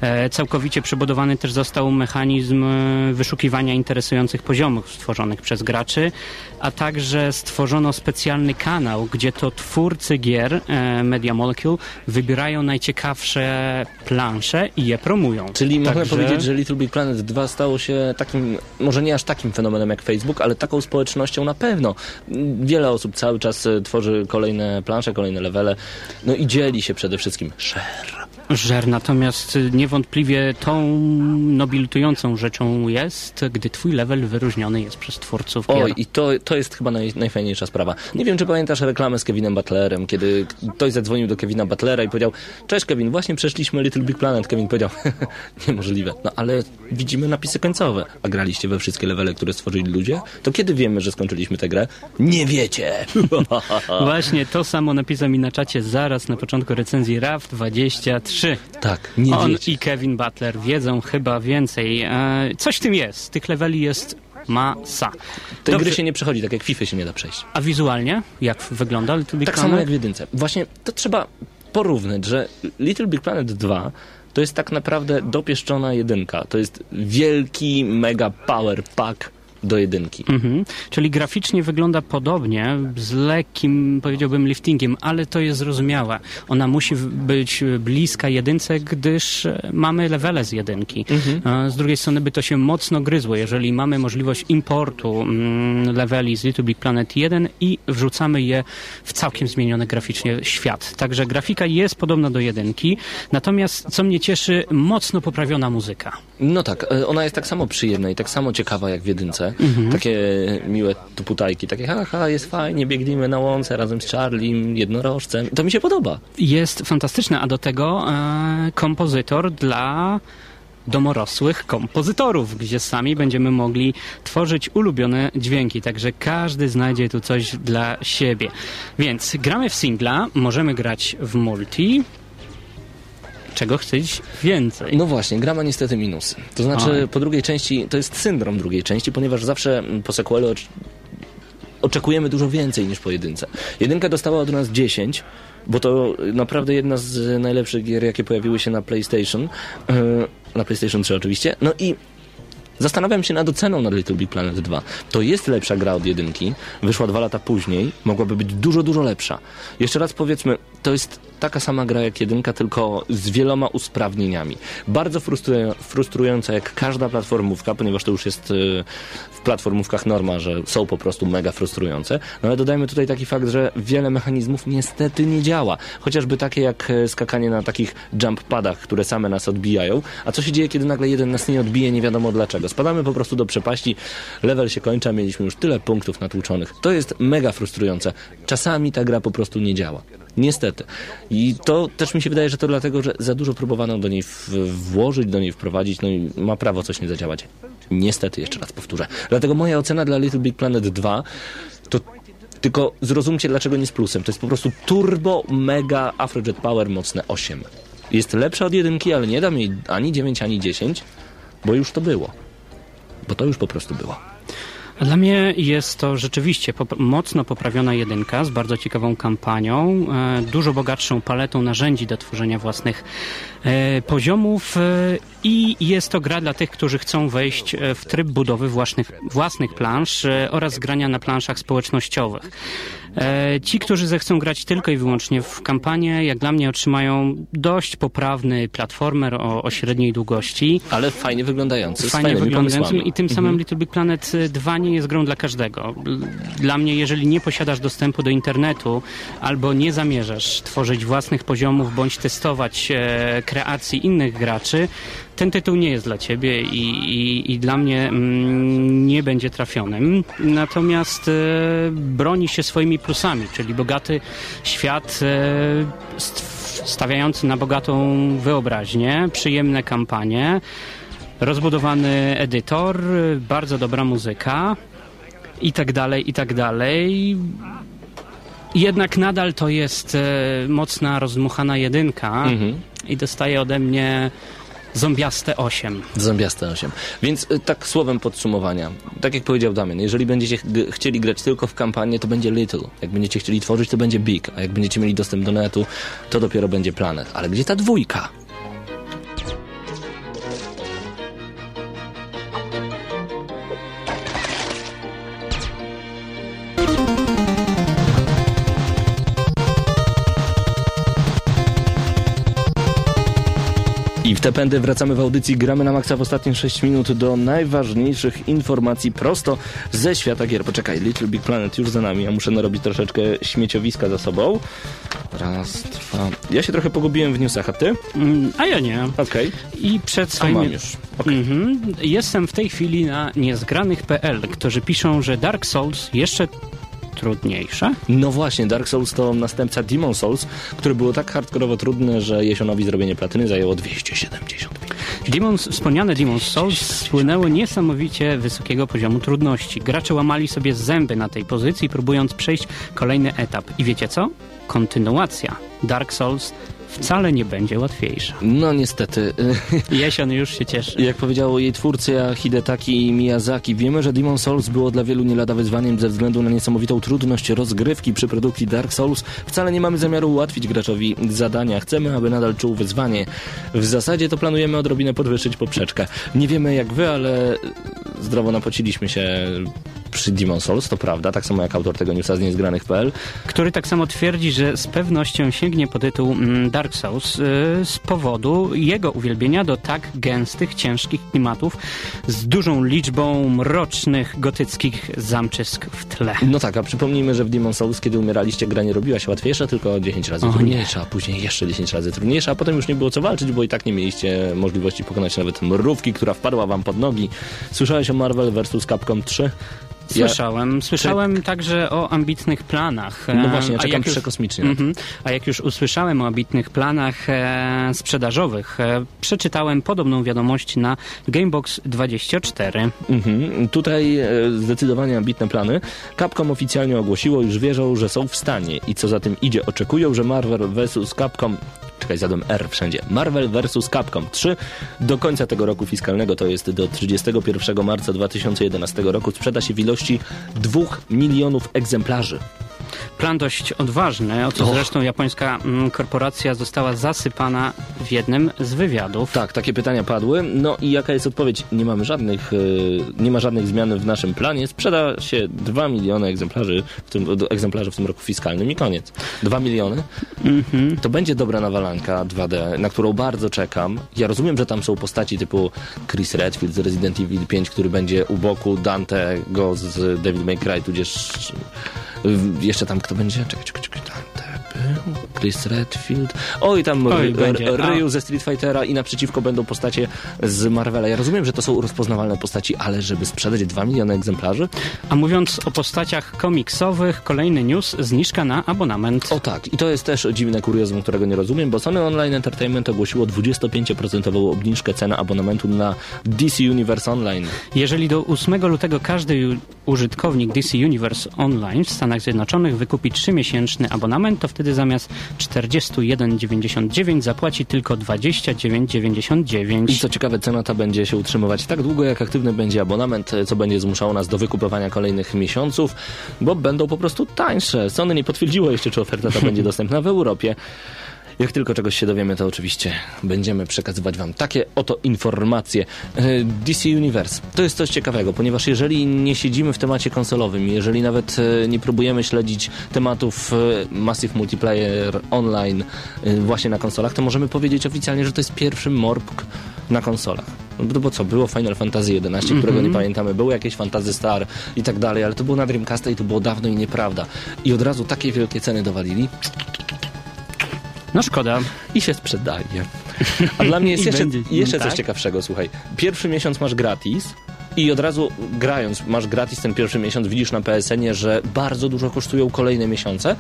E, całkowicie przebudowany też został mechanizm e, wyszukiwania interesujących poziomów stworzonych przez graczy, a także stworzono specjalny kanał, gdzie to twórcy gier Media Molecule wybierają najciekawsze plansze i je promują. Czyli można Także- powiedzieć, że Little Big Planet 2 stało się takim, może nie aż takim fenomenem jak Facebook, ale taką społecznością na pewno. Wiele osób cały czas e, tworzy kolejne plansze, kolejne levele, no i dzieli się przede wszystkim share. Żer, natomiast niewątpliwie tą nobilitującą rzeczą jest, gdy twój level wyróżniony jest przez twórców gier. Oj, i to, to jest chyba naj, najfajniejsza sprawa. Nie wiem, czy pamiętasz reklamę z Kevinem Butlerem, kiedy ktoś zadzwonił do Kevina Butlera i powiedział Cześć Kevin, właśnie przeszliśmy Little Big Planet. Kevin powiedział [LAUGHS] Niemożliwe. No ale widzimy napisy końcowe. A graliście we wszystkie levele, które stworzyli ludzie? To kiedy wiemy, że skończyliśmy tę grę? Nie wiecie! [LAUGHS] Właśnie to samo napisał mi na czacie zaraz na początku recenzji RAF 23. tak, nie On wiecie. i Kevin Butler wiedzą chyba więcej. E, coś w tym jest. Tych leveli jest masa. Tej Dobrze, gry się nie przechodzi, tak jak FIFA się nie da przejść. A wizualnie? Jak wygląda Little Big Tak Planet? samo jak w jedynce. Właśnie to trzeba porównać, że Little Big Planet 2 to jest tak naprawdę dopieszczona jedynka. To jest wielki mega power pack do jedynki. Mhm. Czyli graficznie wygląda podobnie, z lekkim, powiedziałbym, liftingiem, ale to jest zrozumiałe. Ona musi być bliska jedynce, gdyż e, mamy levele z jedynki. Mhm. Z drugiej strony by to się mocno gryzło, jeżeli mamy możliwość importu mm, leveli z Little Big Planet 1 i wrzucamy je w całkiem zmieniony graficznie świat. Także grafika jest podobna do jedynki, natomiast co mnie cieszy, mocno poprawiona muzyka. No tak, e, ona jest tak samo przyjemna i tak samo ciekawa jak w jedynce. Takie miłe tuputajki, takie haha, jest fajnie, biegnijmy na łące razem z Charliem, jednorożcem. To mi się podoba. jest fantastyczne, a do tego e, kompozytor dla domorosłych kompozytorów, gdzie sami będziemy mogli tworzyć ulubione dźwięki, także każdy znajdzie tu coś dla siebie. Więc gramy w singla, możemy grać w multi, czego chcieć więcej. No właśnie, gra ma niestety minusy. To znaczy, Oj. po drugiej części, to jest syndrom drugiej części, ponieważ zawsze mm, po sequelu ocz- oczekujemy dużo więcej niż po jedynce. Jedynka dostała od nas 10, bo to naprawdę jedna z najlepszych gier, jakie pojawiły się na PlayStation. Yy, na PlayStation 3 oczywiście. No i Zastanawiam się nad oceną nad Little Big Planet 2. To jest lepsza gra od jedynki, wyszła dwa lata później, mogłaby być dużo, dużo lepsza. Jeszcze raz powiedzmy, to jest taka sama gra jak jedynka, tylko z wieloma usprawnieniami. Bardzo frustrują- frustrująca jak każda platformówka, ponieważ to już jest y, w platformówkach norma, że są po prostu mega frustrujące. No ale dodajmy tutaj taki fakt, że wiele mechanizmów niestety nie działa. Chociażby takie jak e, skakanie na takich jump padach, które same nas odbijają. A co się dzieje, kiedy nagle jeden nas nie odbije, nie wiadomo dlaczego. Spadamy po prostu do przepaści, level się kończy, a mieliśmy już tyle punktów natłuczonych. To jest mega frustrujące. Czasami ta gra po prostu nie działa. Niestety. I to też mi się wydaje, że to dlatego, że za dużo próbowano do niej włożyć, do niej wprowadzić, no i ma prawo coś nie zadziałać. Niestety, jeszcze raz powtórzę. Dlatego moja ocena dla Little Big Planet 2 to tylko zrozumcie, dlaczego nie z plusem. To jest po prostu turbo, mega Afrojet Power mocne 8. Jest lepsza od jedynki, ale nie dam jej ani 9, ani 10, bo już to było. Bo to już po prostu było. Dla mnie jest to rzeczywiście pop- mocno poprawiona jedynka z bardzo ciekawą kampanią, e, dużo bogatszą paletą narzędzi do tworzenia własnych e, poziomów e, i jest to gra dla tych, którzy chcą wejść e, w tryb budowy własnych, własnych plansz e, oraz grania na planszach społecznościowych. E, Ci, którzy zechcą grać tylko i wyłącznie w kampanię, jak dla mnie otrzymają dość poprawny platformer o, o średniej długości. Ale fajnie wyglądający, Fajnie pomysłami. i tym samym Little Big Planet y, 2 nie jest grą dla każdego. Dla mnie, jeżeli nie posiadasz dostępu do internetu albo nie zamierzasz tworzyć własnych poziomów bądź testować e, kreacji innych graczy, ten tytuł nie jest dla ciebie i, i, i dla mnie mm, nie będzie trafionym. Natomiast e, broni się swoimi plusami, czyli bogaty świat e, stawiający na bogatą wyobraźnię, przyjemne kampanie. rozbudowany edytor, bardzo dobra muzyka i tak dalej, i tak dalej. Jednak nadal to jest e, mocna, rozdmuchana jedynka Mhm. i dostaje ode mnie zombiaste 8. Zombiaste 8. Więc y, tak słowem podsumowania. Tak jak powiedział Damian, jeżeli będziecie chcieli grać tylko w kampanię, to będzie Little. Jak będziecie chcieli tworzyć, to będzie Big. A jak będziecie mieli dostęp do netu, to dopiero będzie Planet. Ale gdzie ta dwójka? I w te pędy wracamy w audycji Gramy na Maxa w ostatnie 6 minut do najważniejszych informacji prosto ze świata gier. Poczekaj, Little Big Planet już za nami. Ja muszę narobić troszeczkę śmieciowiska za sobą. Raz, dwa. Ja się trochę pogubiłem w newsach, a ty? Mm, A ja nie. Okej. I przed A swoimi... mam już. Okej. Mhm. Jestem w tej chwili na niezgranych.pl, którzy piszą, że Dark Souls jeszcze trudniejsze. No właśnie, Dark Souls to następca Demon Souls, który było tak hardkorowo trudne, że Jesionowi zrobienie platyny zajęło 275. Demons, wspomniane Demon's Souls spłynęły niesamowicie wysokiego poziomu trudności. Gracze łamali sobie zęby na tej pozycji, próbując przejść kolejny etap. I wiecie co? Kontynuacja Dark Souls wcale nie będzie łatwiejsza. No niestety, [LAUGHS] Jesion już się cieszy. Jak powiedział jej twórca Hidetaki Miyazaki, wiemy, że Demon Souls było dla wielu nie lada wyzwaniem ze względu na niesamowitą trudność rozgrywki przy produkcji Dark Souls. Wcale nie mamy zamiaru ułatwić graczowi zadania. Chcemy, aby nadal czuł wyzwanie. W zasadzie to planujemy odrobinę podwyższyć poprzeczkę. Nie wiemy jak wy, ale zdrowo napociliśmy się przy Demon Souls, to prawda, tak samo jak autor tego newsa z niezgranych.pl. Który tak samo twierdzi, że z pewnością sięgnie po tytuł mm, Dark Souls y, z powodu jego uwielbienia do tak gęstych, ciężkich klimatów z dużą liczbą mrocznych, gotyckich zamczysk w tle. No tak, a przypomnijmy, że w Demon Souls, kiedy umieraliście, gra nie robiła się łatwiejsza, tylko 10 razy O nie. trudniejsza, a później jeszcze 10 razy trudniejsza, a potem już nie było co walczyć, bo i tak nie mieliście możliwości pokonać nawet mrówki, która wpadła wam pod nogi. Słyszałeś o Marvel vs. Capcom 3? Ja- Słyszałem. Słyszałem także o ambitnych planach. No E, właśnie, ja a czekam jak już- przekosmicznie to. Mhm. A jak już usłyszałem o ambitnych planach e, sprzedażowych, e, przeczytałem podobną wiadomość na Gamebox24. Mhm. Tutaj e, zdecydowanie ambitne plany. Capcom oficjalnie ogłosiło, już wierzą, że są w stanie i co za tym idzie, oczekują, że Marvel vs. Capcom Czekaj, zadłem R wszędzie. Marvel vs. Capcom 3 do końca tego roku fiskalnego, to jest do 31 marca 2011 roku, sprzeda się w ilości 2 milionów egzemplarzy. Plan dość odważny, o co Och. zresztą japońska mm, korporacja została zasypana w jednym z wywiadów. Tak, takie pytania padły. No i jaka jest odpowiedź? Nie mamy żadnych, y, nie ma żadnych zmian w naszym planie. Sprzeda się 2 miliony egzemplarzy w tym, egzemplarzy w tym roku fiskalnym i koniec. 2 miliony? To będzie dobra nawalanka 2D, na którą bardzo czekam. Ja rozumiem, że tam są postaci typu Chris Redfield z Resident Evil 5, który będzie u boku Dantego z Devil May Cry, tudzież jeszcze tam kto będzie? Czekaj, czekaj, czekaj. Dante był, Chris Redfield. Oj, tam Oj. Ryu ze Street Fightera i naprzeciwko będą postacie z Marvela. Ja rozumiem, że to są rozpoznawalne postaci, ale żeby sprzedać 2 miliony egzemplarzy? A mówiąc o postaciach komiksowych, kolejny news, zniżka na abonament. O tak, i to jest też dziwne kuriozum, którego nie rozumiem, bo Sony Online Entertainment ogłosiło 25% obniżkę ceny abonamentu na DC Universe Online. Jeżeli do 8 lutego każdy użytkownik DC Universe Online w Stanach Zjednoczonych wykupi 3-miesięczny abonament, to wtedy zamiast 41,99 zapłaci tylko 29,99. I co ciekawe, cena ta będzie się utrzymywać tak długo, jak aktywny będzie abonament, co będzie zmuszało nas do wykupowania kolejnych miesiąców, bo będą po prostu tańsze. Sony nie potwierdziło jeszcze, czy oferta ta będzie [LAUGHS] dostępna w Europie. Jak tylko czegoś się dowiemy, to oczywiście będziemy przekazywać Wam takie oto informacje. E, DC Universe to jest coś ciekawego, ponieważ jeżeli nie siedzimy w temacie konsolowym, jeżeli nawet e, nie próbujemy śledzić tematów e, Massive Multiplayer Online właśnie na konsolach, to możemy powiedzieć oficjalnie, że to jest pierwszy morpg na konsolach. No bo- co, było Final Fantasy XI, którego nie pamiętamy, było jakieś Fantasy Star i tak dalej, ale to było na Dreamcasta i to było dawno i nieprawda. I od razu takie wielkie ceny dowalili, No szkoda. i się sprzedaje. A dla mnie jest jeszcze, będzie. jeszcze Tak? coś ciekawszego, słuchaj. Pierwszy miesiąc masz gratis, I od razu grając, masz gratis ten pierwszy miesiąc, widzisz na PSN-ie, że bardzo dużo kosztują kolejne miesiące,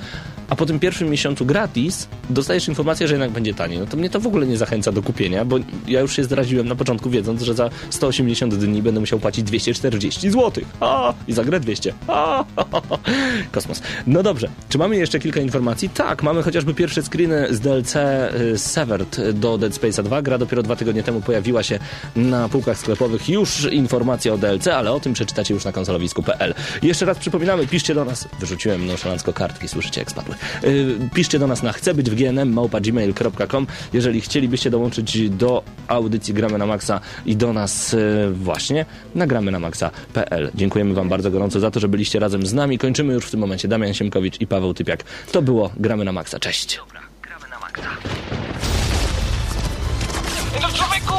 a po tym pierwszym miesiącu gratis dostajesz informację, że jednak będzie taniej. No to mnie to w ogóle nie zachęca do kupienia, bo ja już się zdradziłem na początku, wiedząc, że za 180 dni będę musiał płacić 240 zł. A, I za grę 200. A, [LAUGHS] kosmos. No dobrze, czy mamy jeszcze kilka informacji? Tak, mamy chociażby pierwsze screeny z DLC y, Severed do Dead Space 2. Gra dopiero dwa tygodnie temu pojawiła się na półkach sklepowych. Już informacja o DLC, ale o tym przeczytacie już na konsolowisku.pl. Jeszcze raz przypominamy, piszcie do nas. Wyrzuciłem nonszalancko kartki, słyszycie jak spadły. Yy, piszcie do nas na chcę być w gnm małpa.gmail.com jeżeli chcielibyście dołączyć do audycji Gramy na Maxa i do nas yy, właśnie na gramy na maxa.pl. Dziękujemy wam bardzo gorąco za to, że byliście razem z nami. Kończymy już w tym momencie Damian Siemkowicz i Paweł Typiak. To było Gramy na Maxa. Cześć. No człowieku,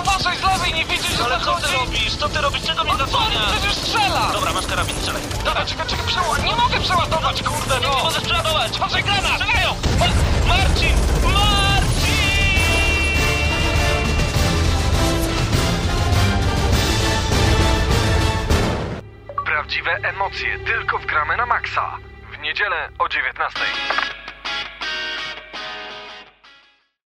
nie widzisz, że Ale co zachodzi? ty robisz? Co ty robisz? Czego mnie co, zasłaniasz? przecież strzela! Dobra, masz karabin, strzelaj. Dobra, czekaj, czekaj, przeładować. Nie mogę przeładować, kurde, Nie no! możesz przeładować! Patrzaj, granat! Strzelają! Ma- Marcin! Marcin! Prawdziwe emocje tylko w gramy na maksa. W niedzielę o 19.